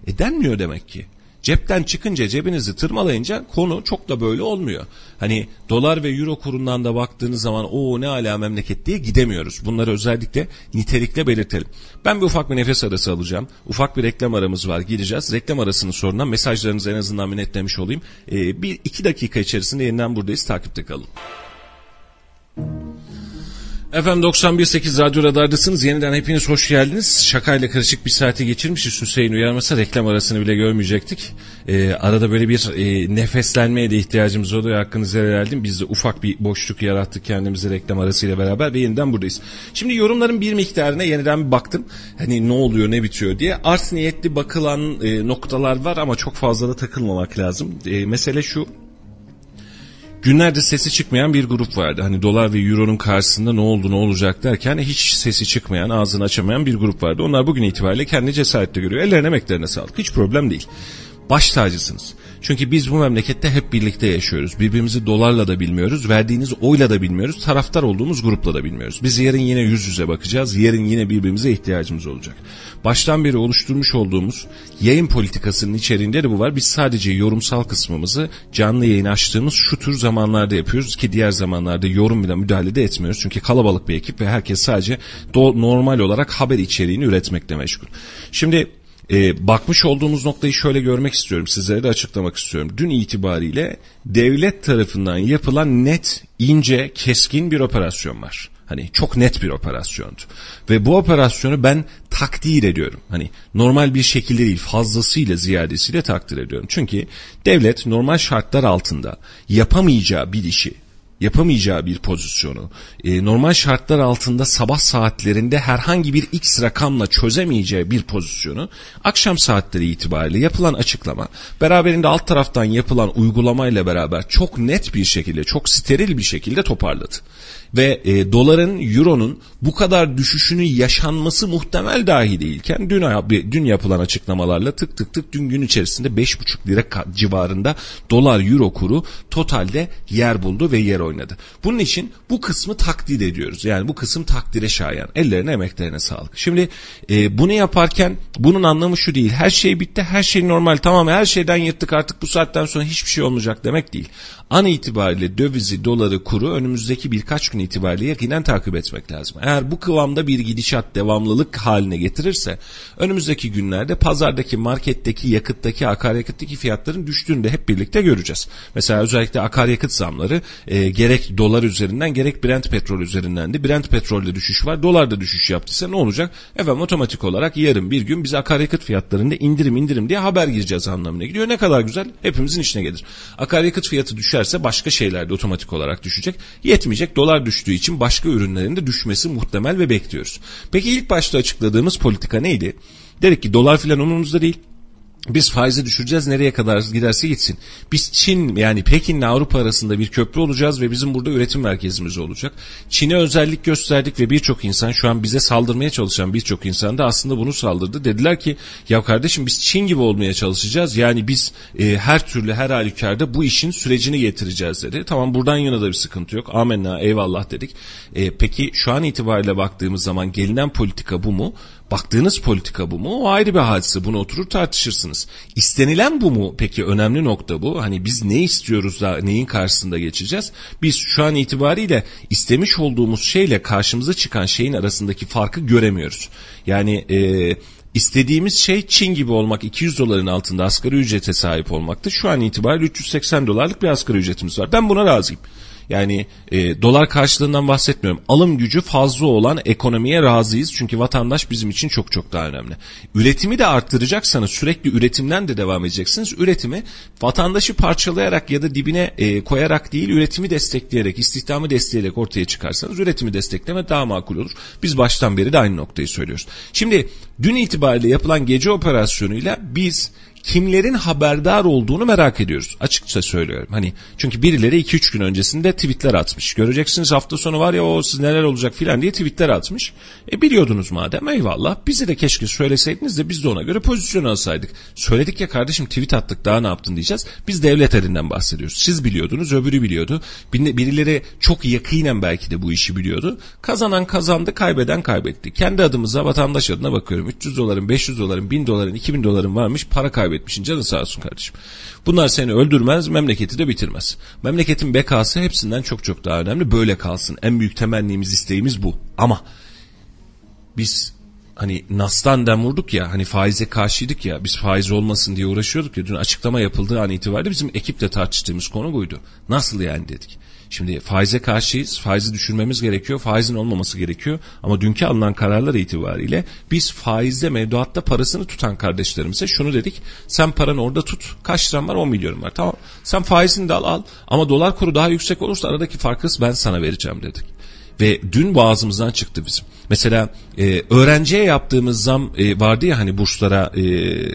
E denmiyor demek ki. Cepten çıkınca cebinizi tırmalayınca konu çok da böyle olmuyor. Hani dolar ve euro kurundan da baktığınız zaman o ne ala memleket diye gidemiyoruz. Bunları özellikle nitelikle belirtelim. Ben bir ufak bir nefes arası alacağım. Ufak bir reklam aramız var gideceğiz. Reklam arasının sonuna mesajlarınızı en azından bir netlemiş olayım. Ee, bir iki dakika içerisinde yeniden buradayız takipte kalın. Efendim 91.8 Radyo Radar'dasınız. Yeniden hepiniz hoş geldiniz. Şakayla karışık bir saati geçirmişiz. Hüseyin uyarmasa reklam arasını bile görmeyecektik. Ee, arada böyle bir e, nefeslenmeye de ihtiyacımız oluyor. Hakkınızı helal Biz de ufak bir boşluk yarattık kendimize reklam arasıyla beraber ve yeniden buradayız. Şimdi yorumların bir miktarına yeniden bir baktım. Hani ne oluyor ne bitiyor diye. Art niyetli bakılan e, noktalar var ama çok fazla da takılmamak lazım. E, mesele şu günlerde sesi çıkmayan bir grup vardı. Hani dolar ve euronun karşısında ne oldu ne olacak derken hiç sesi çıkmayan, ağzını açamayan bir grup vardı. Onlar bugün itibariyle kendi cesaretle görüyor. Ellerine emeklerine sağlık. Hiç problem değil. Baş tacısınız. Çünkü biz bu memlekette hep birlikte yaşıyoruz. Birbirimizi dolarla da bilmiyoruz, verdiğiniz oyla da bilmiyoruz, taraftar olduğumuz grupla da bilmiyoruz. Biz yarın yine yüz yüze bakacağız, yarın yine birbirimize ihtiyacımız olacak. Baştan beri oluşturmuş olduğumuz yayın politikasının içeriğinde de bu var. Biz sadece yorumsal kısmımızı canlı yayın açtığımız şu tür zamanlarda yapıyoruz ki diğer zamanlarda yorum bile müdahale de etmiyoruz. Çünkü kalabalık bir ekip ve herkes sadece normal olarak haber içeriğini üretmekle meşgul. Şimdi e, bakmış olduğumuz noktayı şöyle görmek istiyorum. Sizlere de açıklamak istiyorum. Dün itibariyle devlet tarafından yapılan net, ince, keskin bir operasyon var. Hani çok net bir operasyondu. Ve bu operasyonu ben takdir ediyorum. Hani normal bir şekilde değil fazlasıyla ziyadesiyle takdir ediyorum. Çünkü devlet normal şartlar altında yapamayacağı bir işi yapamayacağı bir pozisyonu, e, normal şartlar altında sabah saatlerinde herhangi bir x rakamla çözemeyeceği bir pozisyonu akşam saatleri itibariyle yapılan açıklama beraberinde alt taraftan yapılan uygulamayla beraber çok net bir şekilde, çok steril bir şekilde toparladı ve e, doların, euronun bu kadar düşüşünü yaşanması muhtemel dahi değilken dün, dün yapılan açıklamalarla tık tık tık dün gün içerisinde 5,5 lira civarında dolar euro kuru totalde yer buldu ve yer oynadı. Bunun için bu kısmı takdir ediyoruz. Yani bu kısım takdire şayan. Ellerine emeklerine sağlık. Şimdi e, bunu yaparken bunun anlamı şu değil. Her şey bitti, her şey normal. Tamam her şeyden yırttık artık bu saatten sonra hiçbir şey olmayacak demek değil. An itibariyle dövizi, doları, kuru önümüzdeki birkaç gün itibariyle yakinen takip etmek lazım. Eğer bu kıvamda bir gidişat devamlılık haline getirirse önümüzdeki günlerde pazardaki, marketteki, yakıttaki, akaryakıttaki fiyatların düştüğünü de hep birlikte göreceğiz. Mesela özellikle akaryakıt zamları e, gerek dolar üzerinden gerek Brent petrol üzerinden de Brent petrolde düşüş var. Dolarda düşüş yaptıysa ne olacak? Efendim otomatik olarak yarın bir gün biz akaryakıt fiyatlarında indirim indirim diye haber gireceğiz anlamına gidiyor. Ne kadar güzel hepimizin işine gelir. Akaryakıt fiyatı düşerse başka şeyler de otomatik olarak düşecek. Yetmeyecek dolar düştüğü için başka ürünlerin de düşmesi muhtemel ve bekliyoruz. Peki ilk başta açıkladığımız politika neydi? Dedik ki dolar filan umurumuzda değil. Biz faizi düşüreceğiz nereye kadar giderse gitsin. Biz Çin yani Pekin ile Avrupa arasında bir köprü olacağız ve bizim burada üretim merkezimiz olacak. Çin'e özellik gösterdik ve birçok insan şu an bize saldırmaya çalışan birçok insan da aslında bunu saldırdı. Dediler ki ya kardeşim biz Çin gibi olmaya çalışacağız. Yani biz e, her türlü her halükarda bu işin sürecini getireceğiz dedi. Tamam buradan yana da bir sıkıntı yok. Amenna eyvallah dedik. E, peki şu an itibariyle baktığımız zaman gelinen politika bu mu? Baktığınız politika bu mu? O ayrı bir hadise. Bunu oturur tartışırsınız. İstenilen bu mu? Peki önemli nokta bu. Hani biz ne istiyoruz da neyin karşısında geçeceğiz? Biz şu an itibariyle istemiş olduğumuz şeyle karşımıza çıkan şeyin arasındaki farkı göremiyoruz. Yani e, istediğimiz şey Çin gibi olmak 200 doların altında asgari ücrete sahip olmaktı. Şu an itibariyle 380 dolarlık bir asgari ücretimiz var. Ben buna razıyım. Yani e, dolar karşılığından bahsetmiyorum. Alım gücü fazla olan ekonomiye razıyız. Çünkü vatandaş bizim için çok çok daha önemli. Üretimi de arttıracaksanız sürekli üretimden de devam edeceksiniz. Üretimi vatandaşı parçalayarak ya da dibine e, koyarak değil üretimi destekleyerek, istihdamı destekleyerek ortaya çıkarsanız üretimi destekleme daha makul olur. Biz baştan beri de aynı noktayı söylüyoruz. Şimdi dün itibariyle yapılan gece operasyonuyla biz kimlerin haberdar olduğunu merak ediyoruz. Açıkça söylüyorum. Hani çünkü birileri 2-3 gün öncesinde tweetler atmış. Göreceksiniz hafta sonu var ya o siz neler olacak filan diye tweetler atmış. E biliyordunuz madem eyvallah. Bizi de keşke söyleseydiniz de biz de ona göre pozisyon alsaydık. Söyledik ya kardeşim tweet attık daha ne yaptın diyeceğiz. Biz devlet elinden bahsediyoruz. Siz biliyordunuz öbürü biliyordu. Birileri çok yakinen belki de bu işi biliyordu. Kazanan kazandı kaybeden kaybetti. Kendi adımıza vatandaş adına bakıyorum. 300 doların 500 doların 1000 doların 2000 doların varmış para kaybetti kaybetmişsin canın sağ olsun kardeşim. Bunlar seni öldürmez memleketi de bitirmez. Memleketin bekası hepsinden çok çok daha önemli böyle kalsın. En büyük temennimiz isteğimiz bu. Ama biz hani Nas'tan dem vurduk ya hani faize karşıydık ya biz faiz olmasın diye uğraşıyorduk ya dün açıklama yapıldığı an itibariyle bizim ekiple tartıştığımız konu buydu. Nasıl yani dedik. Şimdi faize karşıyız. Faizi düşürmemiz gerekiyor. Faizin olmaması gerekiyor. Ama dünkü alınan kararlar itibariyle biz faizde mevduatta parasını tutan kardeşlerimize şunu dedik. Sen paranı orada tut. Kaç liran var? 10 milyon var. Tamam. Sen faizini de al al. Ama dolar kuru daha yüksek olursa aradaki farkı ben sana vereceğim dedik. Ve dün boğazımızdan çıktı bizim. Mesela Ee, öğrenciye yaptığımız zam e, vardı ya hani burslara, e,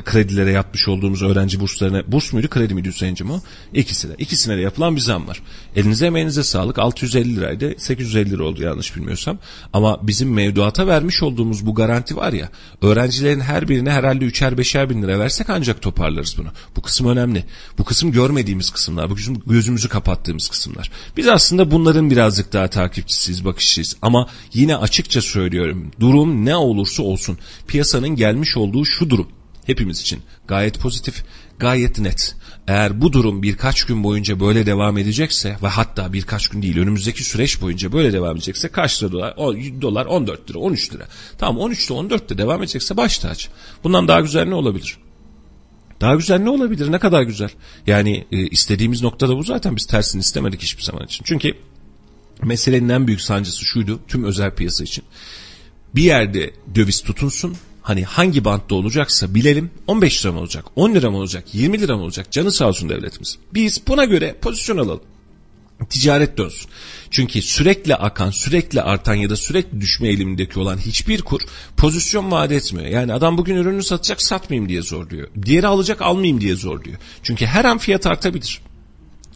kredilere yapmış olduğumuz öğrenci burslarına, burs muydu kredi miydi Hüseyin'cim o? İkisi de. İkisine de yapılan bir zam var. Elinize emeğinize sağlık 650 liraydı 850 lira oldu yanlış bilmiyorsam. Ama bizim mevduata vermiş olduğumuz bu garanti var ya öğrencilerin her birine herhalde üçer beşer bin lira versek ancak toparlarız bunu. Bu kısım önemli. Bu kısım görmediğimiz kısımlar. Bu kısım gözümüzü kapattığımız kısımlar. Biz aslında bunların birazcık daha takipçisiyiz, bakışçıyız. Ama yine açıkça söylüyorum. Durum ne olursa olsun piyasanın gelmiş olduğu şu durum hepimiz için gayet pozitif, gayet net. Eğer bu durum birkaç gün boyunca böyle devam edecekse ve hatta birkaç gün değil önümüzdeki süreç boyunca böyle devam edecekse kaç lira dolar? O, dolar 14 lira 13 lira. Tamam 13'te 14'te devam edecekse baş tacı. Bundan daha güzel ne olabilir? Daha güzel ne olabilir? Ne kadar güzel. Yani e, istediğimiz noktada bu zaten biz tersini istemedik hiçbir zaman için. Çünkü meselenin en büyük sancısı şuydu tüm özel piyasa için. Bir yerde döviz tutunsun hani hangi bantta olacaksa bilelim 15 lira mı olacak 10 lira mı olacak 20 lira mı olacak canı sağ olsun devletimiz. Biz buna göre pozisyon alalım ticaret dönsün. Çünkü sürekli akan, sürekli artan ya da sürekli düşme eğilimindeki olan hiçbir kur pozisyon vaat etmiyor. Yani adam bugün ürünü satacak satmayayım diye zor diyor. Diğeri alacak almayayım diye zor diyor. Çünkü her an fiyat artabilir.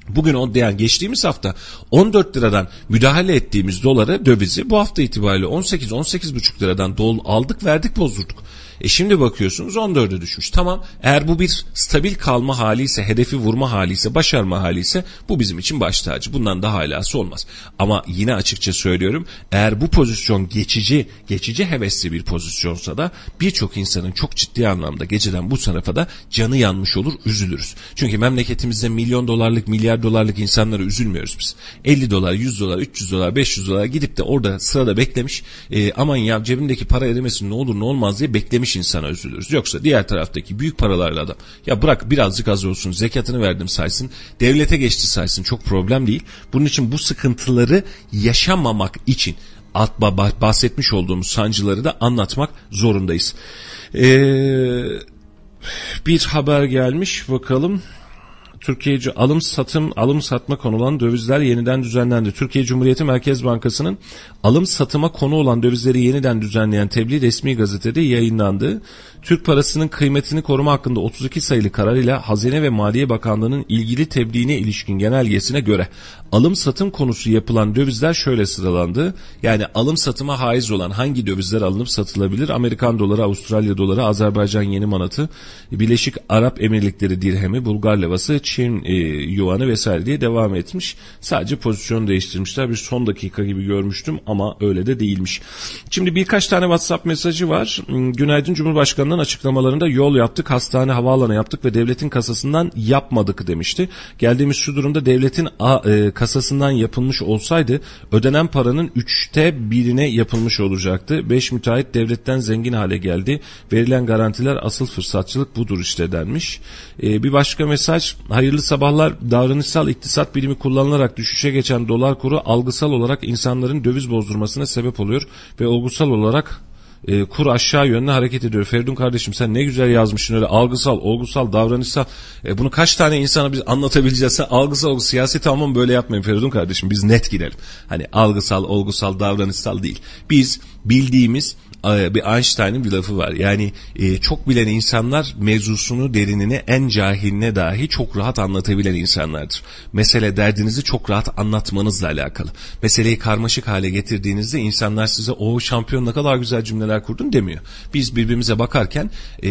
Bugün o yani geçtiğimiz hafta 14 liradan müdahale ettiğimiz doları dövizi bu hafta itibariyle 18-18,5 liradan dol aldık verdik bozdurduk. E şimdi bakıyorsunuz 14'e düşmüş. Tamam eğer bu bir stabil kalma hali ise, hedefi vurma hali ise, başarma hali ise bu bizim için baş tacı. Bundan daha alası olmaz. Ama yine açıkça söylüyorum eğer bu pozisyon geçici, geçici hevesli bir pozisyonsa da birçok insanın çok ciddi anlamda geceden bu tarafa da canı yanmış olur, üzülürüz. Çünkü memleketimizde milyon dolarlık, milyar dolarlık insanlara üzülmüyoruz biz. 50 dolar, 100 dolar, 300 dolar, 500 dolar gidip de orada sırada beklemiş. E, aman ya cebimdeki para erimesin ne olur ne olmaz diye beklemiş vermiş insana üzülürüz. Yoksa diğer taraftaki büyük paralarla adam ya bırak birazcık az olsun zekatını verdim saysın devlete geçti saysın çok problem değil. Bunun için bu sıkıntıları yaşamamak için bahsetmiş olduğumuz sancıları da anlatmak zorundayız. Ee, bir haber gelmiş bakalım. Türkiye alım satım alım satma konu olan dövizler yeniden düzenlendi. Türkiye Cumhuriyeti Merkez Bankası'nın alım satıma konu olan dövizleri yeniden düzenleyen tebliğ resmi gazetede yayınlandı. Türk parasının kıymetini koruma hakkında 32 sayılı karar ile Hazine ve Maliye Bakanlığı'nın ilgili tebliğine ilişkin genelgesine göre alım satım konusu yapılan dövizler şöyle sıralandı. Yani alım satıma haiz olan hangi dövizler alınıp satılabilir? Amerikan doları, Avustralya doları, Azerbaycan yeni manatı, Birleşik Arap Emirlikleri dirhemi, Bulgar levası, Çin e, yuanı vesaire diye devam etmiş. Sadece pozisyon değiştirmişler. Bir son dakika gibi görmüştüm ama öyle de değilmiş. Şimdi birkaç tane WhatsApp mesajı var. Hmm, günaydın Cumhurbaşkanı'nın açıklamalarında yol yaptık, hastane, havaalanı yaptık ve devletin kasasından yapmadık demişti. Geldiğimiz şu durumda devletin a, e, kasasından yapılmış olsaydı ödenen paranın üçte birine yapılmış olacaktı. Beş müteahhit devletten zengin hale geldi. Verilen garantiler asıl fırsatçılık budur işte denmiş. Ee, bir başka mesaj hayırlı sabahlar davranışsal iktisat bilimi kullanılarak düşüşe geçen dolar kuru algısal olarak insanların döviz bozdurmasına sebep oluyor ve olgusal olarak e, kur aşağı yönlü hareket ediyor. Feridun kardeşim sen ne güzel yazmışsın öyle algısal, olgusal, davranışsal. E, bunu kaç tane insana biz anlatabileceğiz? Sen algısal, olgusal, siyasi tamam böyle yapmayın Feridun kardeşim. Biz net girelim. Hani algısal, olgusal, davranışsal değil. Biz bildiğimiz bir Einstein'ın bir lafı var. Yani e, çok bilen insanlar mevzusunu derinine en cahiline dahi çok rahat anlatabilen insanlardır. Mesele derdinizi çok rahat anlatmanızla alakalı. Meseleyi karmaşık hale getirdiğinizde insanlar size o şampiyon ne kadar güzel cümleler kurdun demiyor. Biz birbirimize bakarken e,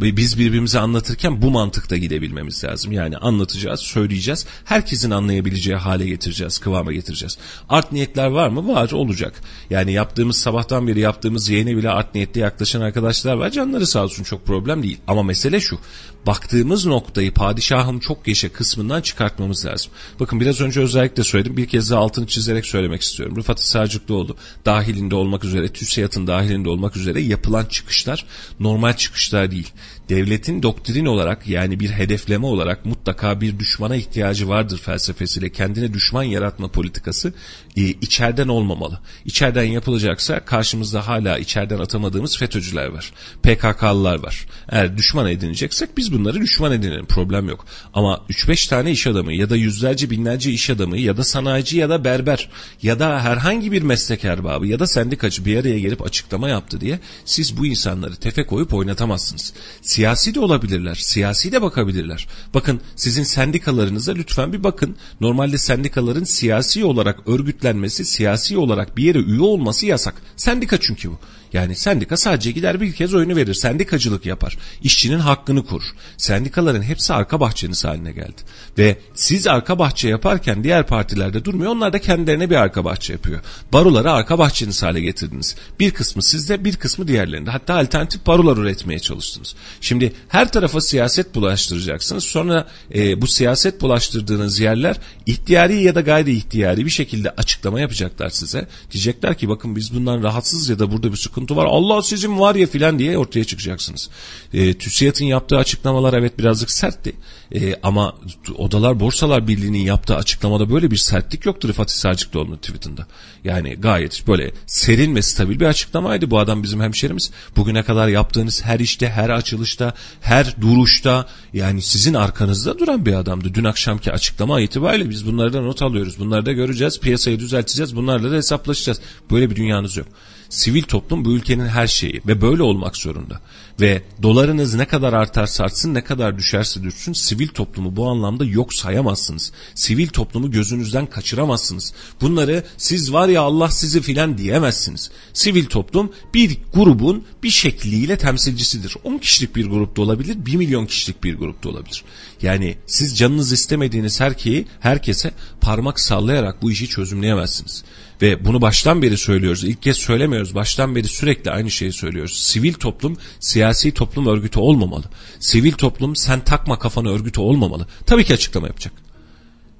biz birbirimize anlatırken bu mantıkta gidebilmemiz lazım. Yani anlatacağız, söyleyeceğiz. Herkesin anlayabileceği hale getireceğiz, kıvama getireceğiz. Art niyetler var mı? Var, olacak. Yani yaptığımız sabahtan beri yaptığımız yayına bile art niyetli yaklaşan arkadaşlar var. Canları sağ olsun çok problem değil. Ama mesele şu. Baktığımız noktayı padişahım çok yaşa kısmından çıkartmamız lazım. Bakın biraz önce özellikle söyledim. Bir kez daha altını çizerek söylemek istiyorum. Rıfat Sarcıklıoğlu dahilinde olmak üzere, TÜSİAD'ın dahilinde olmak üzere yapılan çıkışlar normal çıkışlar değil devletin doktrin olarak yani bir hedefleme olarak mutlaka bir düşmana ihtiyacı vardır felsefesiyle kendine düşman yaratma politikası e, içeriden olmamalı. İçeriden yapılacaksa karşımızda hala içeriden atamadığımız FETÖ'cüler var. PKK'lılar var. Eğer düşman edineceksek biz bunları düşman edinelim. Problem yok. Ama 3-5 tane iş adamı ya da yüzlerce binlerce iş adamı ya da sanayici ya da berber ya da herhangi bir meslek erbabı ya da sendikacı bir araya gelip açıklama yaptı diye siz bu insanları tefe koyup oynatamazsınız. Siyasi de olabilirler. Siyasi de bakabilirler. Bakın sizin sendikalarınıza lütfen bir bakın. Normalde sendikaların siyasi olarak örgütlenmesi, siyasi olarak bir yere üye olması yasak. Sendika çünkü bu. Yani sendika sadece gider bir kez oyunu verir. Sendikacılık yapar. İşçinin hakkını korur. Sendikaların hepsi arka bahçeniz haline geldi. Ve siz arka bahçe yaparken diğer partilerde durmuyor. Onlar da kendilerine bir arka bahçe yapıyor. Baroları arka bahçeniz hale getirdiniz. Bir kısmı sizde bir kısmı diğerlerinde. Hatta alternatif barolar üretmeye çalıştınız. Şimdi her tarafa siyaset bulaştıracaksınız. Sonra e, bu siyaset bulaştırdığınız yerler ihtiyari ya da gayri ihtiyari bir şekilde açıklama yapacaklar size. Diyecekler ki bakın biz bundan rahatsız ya da burada bir sıkıntı sıkıntı var Allah sizin var ya filan diye ortaya çıkacaksınız. E, TÜSİAD'ın yaptığı açıklamalar evet birazcık sertti. E, ama Odalar Borsalar Birliği'nin yaptığı açıklamada böyle bir sertlik yoktur Fatih Sarcıklıoğlu'nun tweetinde. Yani gayet böyle serin ve stabil bir açıklamaydı bu adam bizim hemşerimiz. Bugüne kadar yaptığınız her işte, her açılışta, her duruşta yani sizin arkanızda duran bir adamdı. Dün akşamki açıklama itibariyle biz bunları da not alıyoruz. Bunları da göreceğiz, piyasayı düzelteceğiz, bunlarla da hesaplaşacağız. Böyle bir dünyanız yok. Sivil toplum bu ülkenin her şeyi ve böyle olmak zorunda. Ve dolarınız ne kadar artarsa artsın ne kadar düşerse düşsün sivil toplumu bu anlamda yok sayamazsınız. Sivil toplumu gözünüzden kaçıramazsınız. Bunları siz var ya Allah sizi filan diyemezsiniz. Sivil toplum bir grubun bir şekliyle temsilcisidir. 10 kişilik bir grupta olabilir, 1 milyon kişilik bir grupta olabilir. Yani siz canınız istemediğiniz herkeyi, herkese parmak sallayarak bu işi çözümleyemezsiniz. Ve bunu baştan beri söylüyoruz. İlk kez söylemiyoruz. Baştan beri sürekli aynı şeyi söylüyoruz. Sivil toplum siyasi toplum örgütü olmamalı. Sivil toplum sen takma kafanı örgütü olmamalı. Tabii ki açıklama yapacak.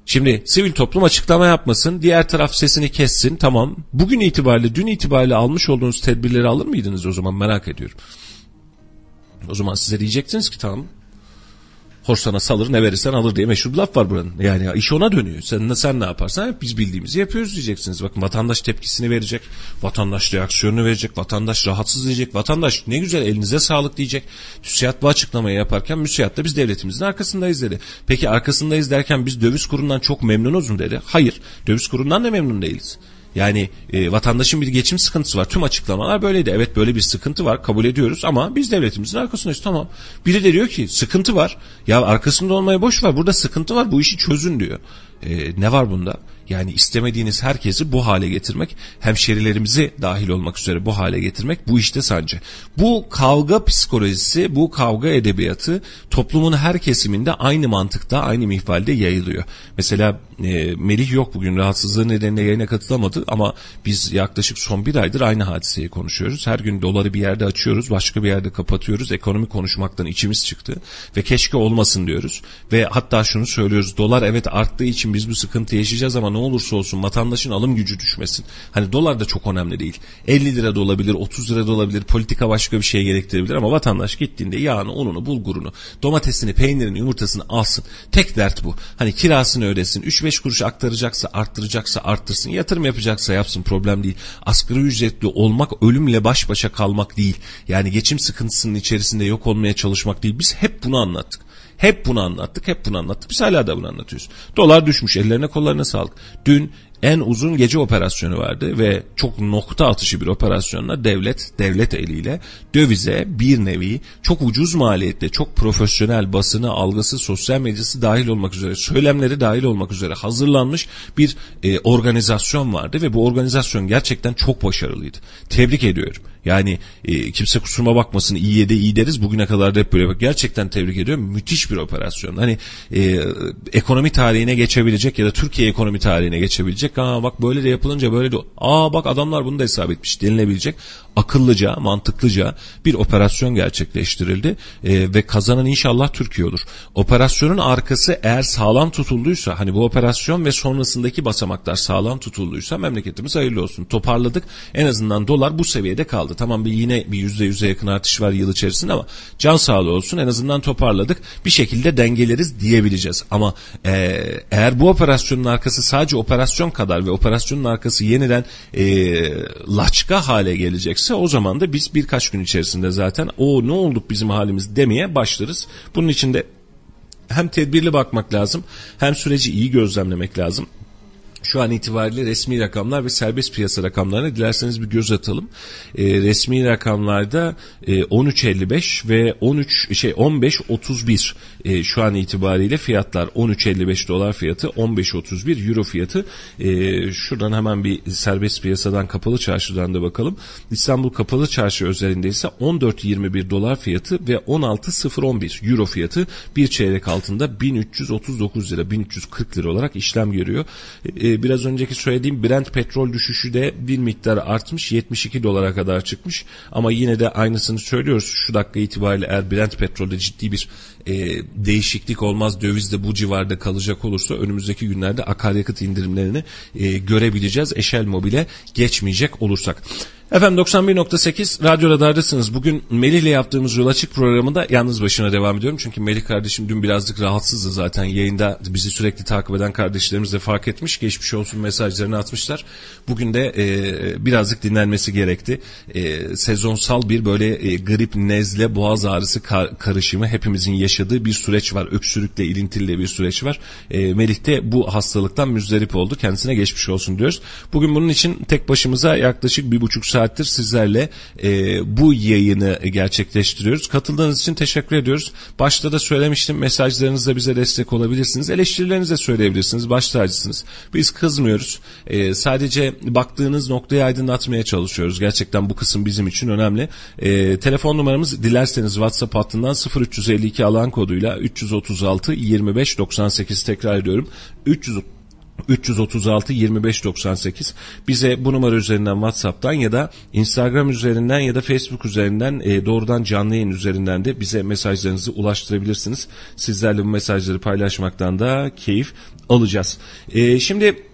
Şimdi sivil toplum açıklama yapmasın, diğer taraf sesini kessin, tamam. Bugün itibariyle, dün itibariyle almış olduğunuz tedbirleri alır mıydınız o zaman merak ediyorum. O zaman size diyeceksiniz ki tamam Horsana salır ne verirsen alır diye meşhur bir laf var buranın. Yani iş ona dönüyor. Sen, sen ne yaparsan biz bildiğimizi yapıyoruz diyeceksiniz. Bakın vatandaş tepkisini verecek. Vatandaş reaksiyonunu verecek. Vatandaş rahatsız diyecek. Vatandaş ne güzel elinize sağlık diyecek. TÜSİAD bu açıklamayı yaparken müsiyat da biz devletimizin arkasındayız dedi. Peki arkasındayız derken biz döviz kurundan çok memnunuz mu dedi. Hayır döviz kurundan da memnun değiliz. Yani e, vatandaşın bir geçim sıkıntısı var. Tüm açıklamalar böyleydi. Evet böyle bir sıkıntı var kabul ediyoruz ama biz devletimizin arkasındayız. Tamam. Biri de diyor ki sıkıntı var. Ya arkasında olmaya boş ver. Burada sıkıntı var. Bu işi çözün diyor. E, ne var bunda? Yani istemediğiniz herkesi bu hale getirmek, hemşerilerimizi dahil olmak üzere bu hale getirmek bu işte sence. Bu kavga psikolojisi, bu kavga edebiyatı toplumun her kesiminde aynı mantıkta, aynı mihvalde yayılıyor. Mesela e, Melih yok bugün rahatsızlığı nedeniyle yayına katılamadı ama biz yaklaşık son bir aydır aynı hadiseyi konuşuyoruz. Her gün doları bir yerde açıyoruz, başka bir yerde kapatıyoruz. Ekonomi konuşmaktan içimiz çıktı ve keşke olmasın diyoruz. Ve hatta şunu söylüyoruz, dolar evet arttığı için biz bu sıkıntı yaşayacağız ama ne olursa olsun vatandaşın alım gücü düşmesin. Hani dolar da çok önemli değil. 50 lira da olabilir, 30 lira da olabilir, politika başka bir şey gerektirebilir ama vatandaş gittiğinde yağını, ununu, bulgurunu, domatesini, peynirini, yumurtasını alsın. Tek dert bu. Hani kirasını ödesin, 3-5 kuruş aktaracaksa, arttıracaksa arttırsın, yatırım yapacaksa yapsın problem değil. Asgari ücretli olmak ölümle baş başa kalmak değil. Yani geçim sıkıntısının içerisinde yok olmaya çalışmak değil. Biz hep bunu anlattık. Hep bunu anlattık, hep bunu anlattık. Biz hala da bunu anlatıyoruz. Dolar düşmüş, ellerine kollarına sağlık. Dün en uzun gece operasyonu vardı ve çok nokta atışı bir operasyonla devlet devlet eliyle dövize bir nevi çok ucuz maliyette çok profesyonel basını algısı sosyal medyası dahil olmak üzere söylemleri dahil olmak üzere hazırlanmış bir e, organizasyon vardı ve bu organizasyon gerçekten çok başarılıydı. Tebrik ediyorum. Yani e, kimse kusuruma bakmasın iyiye de iyi deriz. Bugüne kadar da hep böyle bak gerçekten tebrik ediyorum. Müthiş bir operasyon. Hani e, ekonomi tarihine geçebilecek ya da Türkiye ekonomi tarihine geçebilecek. Aa bak böyle de yapılınca böyle de aa bak adamlar bunu da hesap etmiş denilebilecek akıllıca, mantıklıca bir operasyon gerçekleştirildi e, ve kazanan inşallah Türkiye olur. Operasyonun arkası eğer sağlam tutulduysa hani bu operasyon ve sonrasındaki basamaklar sağlam tutulduysa memleketimiz hayırlı olsun. Toparladık en azından dolar bu seviyede kaldı. Tamam bir yine bir yüzde yüze yakın artış var yıl içerisinde ama can sağlığı olsun en azından toparladık. Bir şekilde dengeleriz diyebileceğiz. Ama e, eğer bu operasyonun arkası sadece operasyon kadar ve operasyonun arkası yeniden e, laçka hale gelecekse o zaman da biz birkaç gün içerisinde zaten o ne olduk bizim halimiz demeye başlarız. Bunun için de hem tedbirli bakmak lazım hem süreci iyi gözlemlemek lazım şu an itibariyle resmi rakamlar ve serbest piyasa rakamlarına dilerseniz bir göz atalım. E, resmi rakamlarda e, 13.55 ve 13 şey 15.31 e, şu an itibariyle fiyatlar 13.55 dolar fiyatı 15.31 euro fiyatı. E, şuradan hemen bir serbest piyasadan kapalı çarşıdan da bakalım. İstanbul kapalı çarşı özelinde ise 14.21 dolar fiyatı ve 16.011 euro fiyatı bir çeyrek altında 1339 lira 1340 lira olarak işlem görüyor. E, biraz önceki söylediğim Brent petrol düşüşü de bir miktar artmış 72 dolara kadar çıkmış ama yine de aynısını söylüyoruz şu dakika itibariyle eğer Brent petrolde ciddi bir e, değişiklik olmaz döviz de bu civarda kalacak olursa önümüzdeki günlerde akaryakıt indirimlerini e, görebileceğiz eşel mobile geçmeyecek olursak. Efendim 91.8 Radyo Radar'dasınız. Bugün Melih ile yaptığımız Yol Açık programında yalnız başına devam ediyorum. Çünkü Melih kardeşim dün birazcık rahatsızdı zaten. Yayında bizi sürekli takip eden kardeşlerimiz de fark etmiş. Geçmiş olsun mesajlarını atmışlar. Bugün de e, birazcık dinlenmesi gerekti. E, sezonsal bir böyle e, grip, nezle, boğaz ağrısı kar, karışımı hepimizin yaşadığı bir süreç var. Öksürükle ilintili bir süreç var. E, Melih de bu hastalıktan müzdarip oldu. Kendisine geçmiş olsun diyoruz. Bugün bunun için tek başımıza yaklaşık bir buçuk saat saattir sizlerle e, bu yayını gerçekleştiriyoruz. Katıldığınız için teşekkür ediyoruz. Başta da söylemiştim mesajlarınızla bize destek olabilirsiniz. Eleştirilerinizi de söyleyebilirsiniz. Baş tacısınız. Biz kızmıyoruz. E, sadece baktığınız noktayı aydınlatmaya çalışıyoruz. Gerçekten bu kısım bizim için önemli. E, telefon numaramız dilerseniz WhatsApp hattından 0352 alan koduyla 336 25 98 tekrar ediyorum. 300 336 25 98 bize bu numara üzerinden WhatsApp'tan ya da Instagram üzerinden ya da Facebook üzerinden e, doğrudan canlı yayın üzerinden de bize mesajlarınızı ulaştırabilirsiniz. Sizlerle bu mesajları paylaşmaktan da keyif alacağız. E, şimdi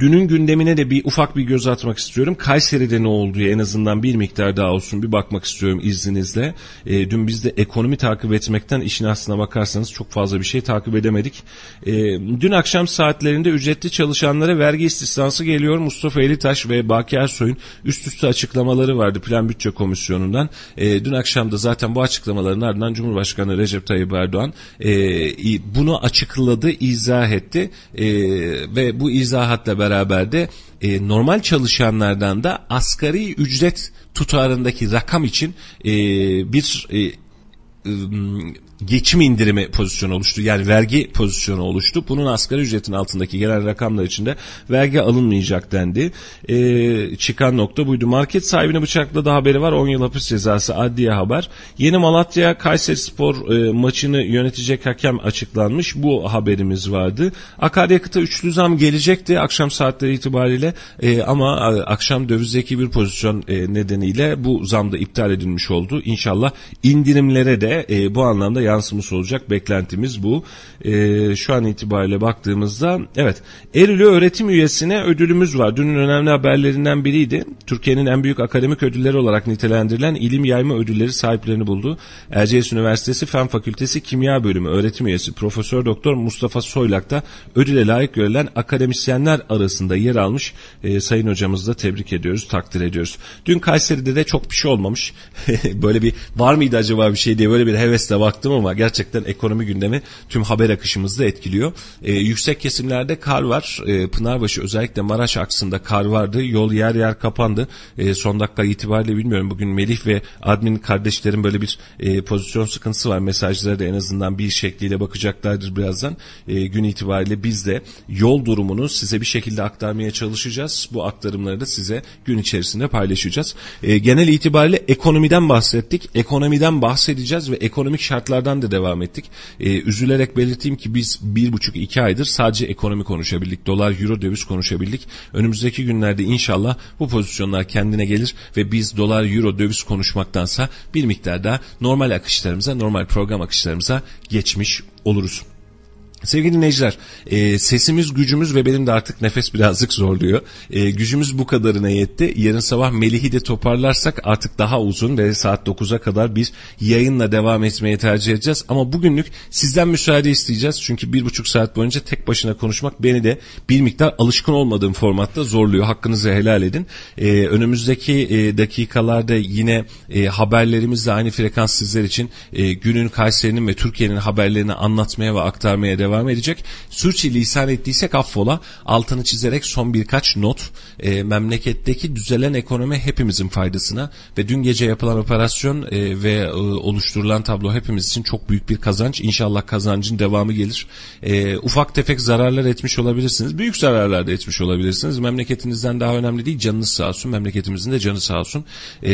Dünün gündemine de bir ufak bir göz atmak istiyorum. Kayseri'de ne olduğu en azından bir miktar daha olsun bir bakmak istiyorum izninizle. E, dün biz de ekonomi takip etmekten işin aslına bakarsanız çok fazla bir şey takip edemedik. E, dün akşam saatlerinde ücretli çalışanlara vergi istisnası geliyor. Mustafa Elitaş ve Baki Ersoy'un üst üste açıklamaları vardı Plan Bütçe Komisyonu'ndan. E, dün akşam da zaten bu açıklamaların ardından Cumhurbaşkanı Recep Tayyip Erdoğan e, bunu açıkladı, izah etti e, ve bu izahatla beraber de e, normal çalışanlardan da asgari ücret tutarındaki rakam için e, bir e, geçim indirimi pozisyonu oluştu. Yani vergi pozisyonu oluştu. Bunun asgari ücretin altındaki gelen rakamlar içinde vergi alınmayacak dendi. Ee, çıkan nokta buydu. Market sahibini bıçakladı haberi var. 10 yıl hapis cezası adliye haber. Yeni Malatya Kayseri Spor e, maçını yönetecek hakem açıklanmış. Bu haberimiz vardı. Akaryakıta üçlü zam gelecekti akşam saatleri itibariyle e, ama a, akşam dövizdeki bir pozisyon e, nedeniyle bu zam da iptal edilmiş oldu. İnşallah indirimlere de e, bu anlamda yansımış olacak. Beklentimiz bu. E, şu an itibariyle baktığımızda evet Eylül'ü öğretim üyesine ödülümüz var. Dünün önemli haberlerinden biriydi. Türkiye'nin en büyük akademik ödülleri olarak nitelendirilen ilim yayma ödülleri sahiplerini buldu. Erciyes Üniversitesi Fen Fakültesi Kimya Bölümü öğretim üyesi Profesör Doktor Mustafa Soylak da ödüle layık görülen akademisyenler arasında yer almış. E, sayın hocamızı da tebrik ediyoruz, takdir ediyoruz. Dün Kayseri'de de çok bir şey olmamış. böyle bir var mıydı acaba bir şey diye böyle bir hevesle baktım ama gerçekten ekonomi gündemi tüm haber akışımızı da etkiliyor. E, yüksek kesimlerde kar var. E, Pınarbaşı özellikle Maraş aksında kar vardı. Yol yer yer kapandı. E, son dakika itibariyle bilmiyorum bugün Melih ve admin kardeşlerin böyle bir e, pozisyon sıkıntısı var. Mesajlara da en azından bir şekliyle bakacaklardır birazdan. E, gün itibariyle biz de yol durumunu size bir şekilde aktarmaya çalışacağız. Bu aktarımları da size gün içerisinde paylaşacağız. E, genel itibariyle ekonomiden bahsettik. Ekonomiden bahsedeceğiz ve ekonomik şartlardan tekrardan da devam ettik. E, üzülerek belirteyim ki biz bir buçuk iki aydır sadece ekonomi konuşabildik. Dolar, euro, döviz konuşabildik. Önümüzdeki günlerde inşallah bu pozisyonlar kendine gelir ve biz dolar, euro, döviz konuşmaktansa bir miktar daha normal akışlarımıza, normal program akışlarımıza geçmiş oluruz. Sevgili dinleyiciler, e, sesimiz, gücümüz ve benim de artık nefes birazcık zorluyor. E, gücümüz bu kadarına yetti. Yarın sabah Melih'i de toparlarsak artık daha uzun ve saat 9'a kadar bir yayınla devam etmeyi tercih edeceğiz. Ama bugünlük sizden müsaade isteyeceğiz. Çünkü bir buçuk saat boyunca tek başına konuşmak beni de bir miktar alışkın olmadığım formatta zorluyor. Hakkınızı helal edin. E, önümüzdeki e, dakikalarda yine e, haberlerimizle aynı frekans sizler için e, günün Kayseri'nin ve Türkiye'nin haberlerini anlatmaya ve aktarmaya devam devam edecek. Sürçü lisan ettiysek affola. Altını çizerek son birkaç not. E, memleketteki düzelen ekonomi hepimizin faydasına ve dün gece yapılan operasyon e, ve e, oluşturulan tablo hepimiz için çok büyük bir kazanç. İnşallah kazancın devamı gelir. E, ufak tefek zararlar etmiş olabilirsiniz. Büyük zararlar da etmiş olabilirsiniz. Memleketinizden daha önemli değil. Canınız sağ olsun. Memleketimizin de canı sağ olsun. E,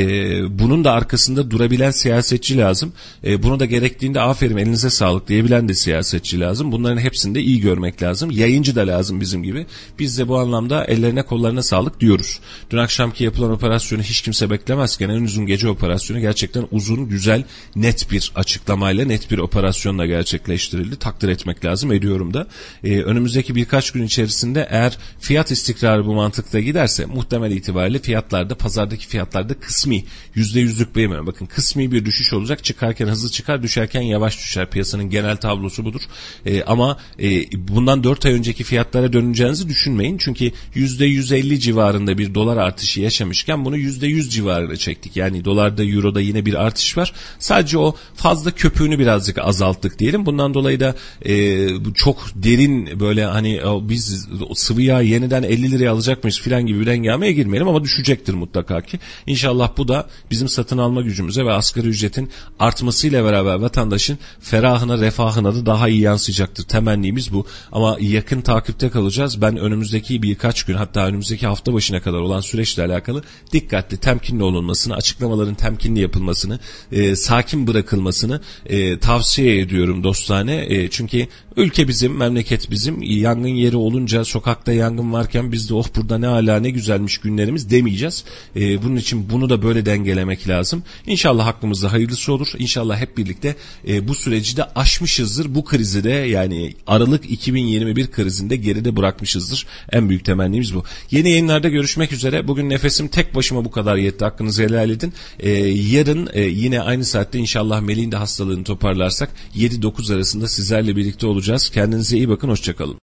bunun da arkasında durabilen siyasetçi lazım. E, bunu da gerektiğinde aferin elinize sağlık diyebilen de siyasetçi lazım. Bunun Bunların hepsini de iyi görmek lazım. Yayıncı da lazım bizim gibi. Biz de bu anlamda ellerine kollarına sağlık diyoruz. Dün akşamki yapılan operasyonu hiç kimse beklemezken en uzun gece operasyonu gerçekten uzun, güzel, net bir açıklamayla, net bir operasyonla gerçekleştirildi. Takdir etmek lazım ediyorum da. Ee, önümüzdeki birkaç gün içerisinde eğer fiyat istikrarı bu mantıkta giderse muhtemel itibariyle fiyatlarda, pazardaki fiyatlarda kısmi, yüzde yüzlük beğenmiyorum. Bakın kısmi bir düşüş olacak. Çıkarken hızlı çıkar, düşerken yavaş düşer. Piyasanın genel tablosu budur. Ee, ama e, bundan 4 ay önceki fiyatlara döneceğinizi düşünmeyin. Çünkü %150 civarında bir dolar artışı yaşamışken bunu %100 civarına çektik. Yani dolarda euroda yine bir artış var. Sadece o fazla köpüğünü birazcık azalttık diyelim. Bundan dolayı da e, çok derin böyle hani biz sıvı yağ yeniden 50 liraya alacak mıyız filan gibi bir dengameye girmeyelim ama düşecektir mutlaka ki. İnşallah bu da bizim satın alma gücümüze ve asgari ücretin artmasıyla beraber vatandaşın ferahına refahına da daha iyi yansıyacaktır Temennimiz bu. Ama yakın takipte kalacağız. Ben önümüzdeki birkaç gün hatta önümüzdeki hafta başına kadar olan süreçle alakalı dikkatli, temkinli olunmasını, açıklamaların temkinli yapılmasını, e, sakin bırakılmasını e, tavsiye ediyorum dostane. E, çünkü ülke bizim, memleket bizim. Yangın yeri olunca sokakta yangın varken biz de oh burada ne ala ne güzelmiş günlerimiz demeyeceğiz. E, bunun için bunu da böyle dengelemek lazım. İnşallah hakkımızda hayırlısı olur. İnşallah hep birlikte e, bu süreci de aşmışızdır. Bu krizi de yani Aralık 2021 krizinde geride bırakmışızdır. En büyük temennimiz bu. Yeni yayınlarda görüşmek üzere. Bugün nefesim tek başıma bu kadar yetti. Hakkınızı helal edin. Ee, yarın e, yine aynı saatte inşallah Melih'in de hastalığını toparlarsak 7-9 arasında sizlerle birlikte olacağız. Kendinize iyi bakın. Hoşçakalın.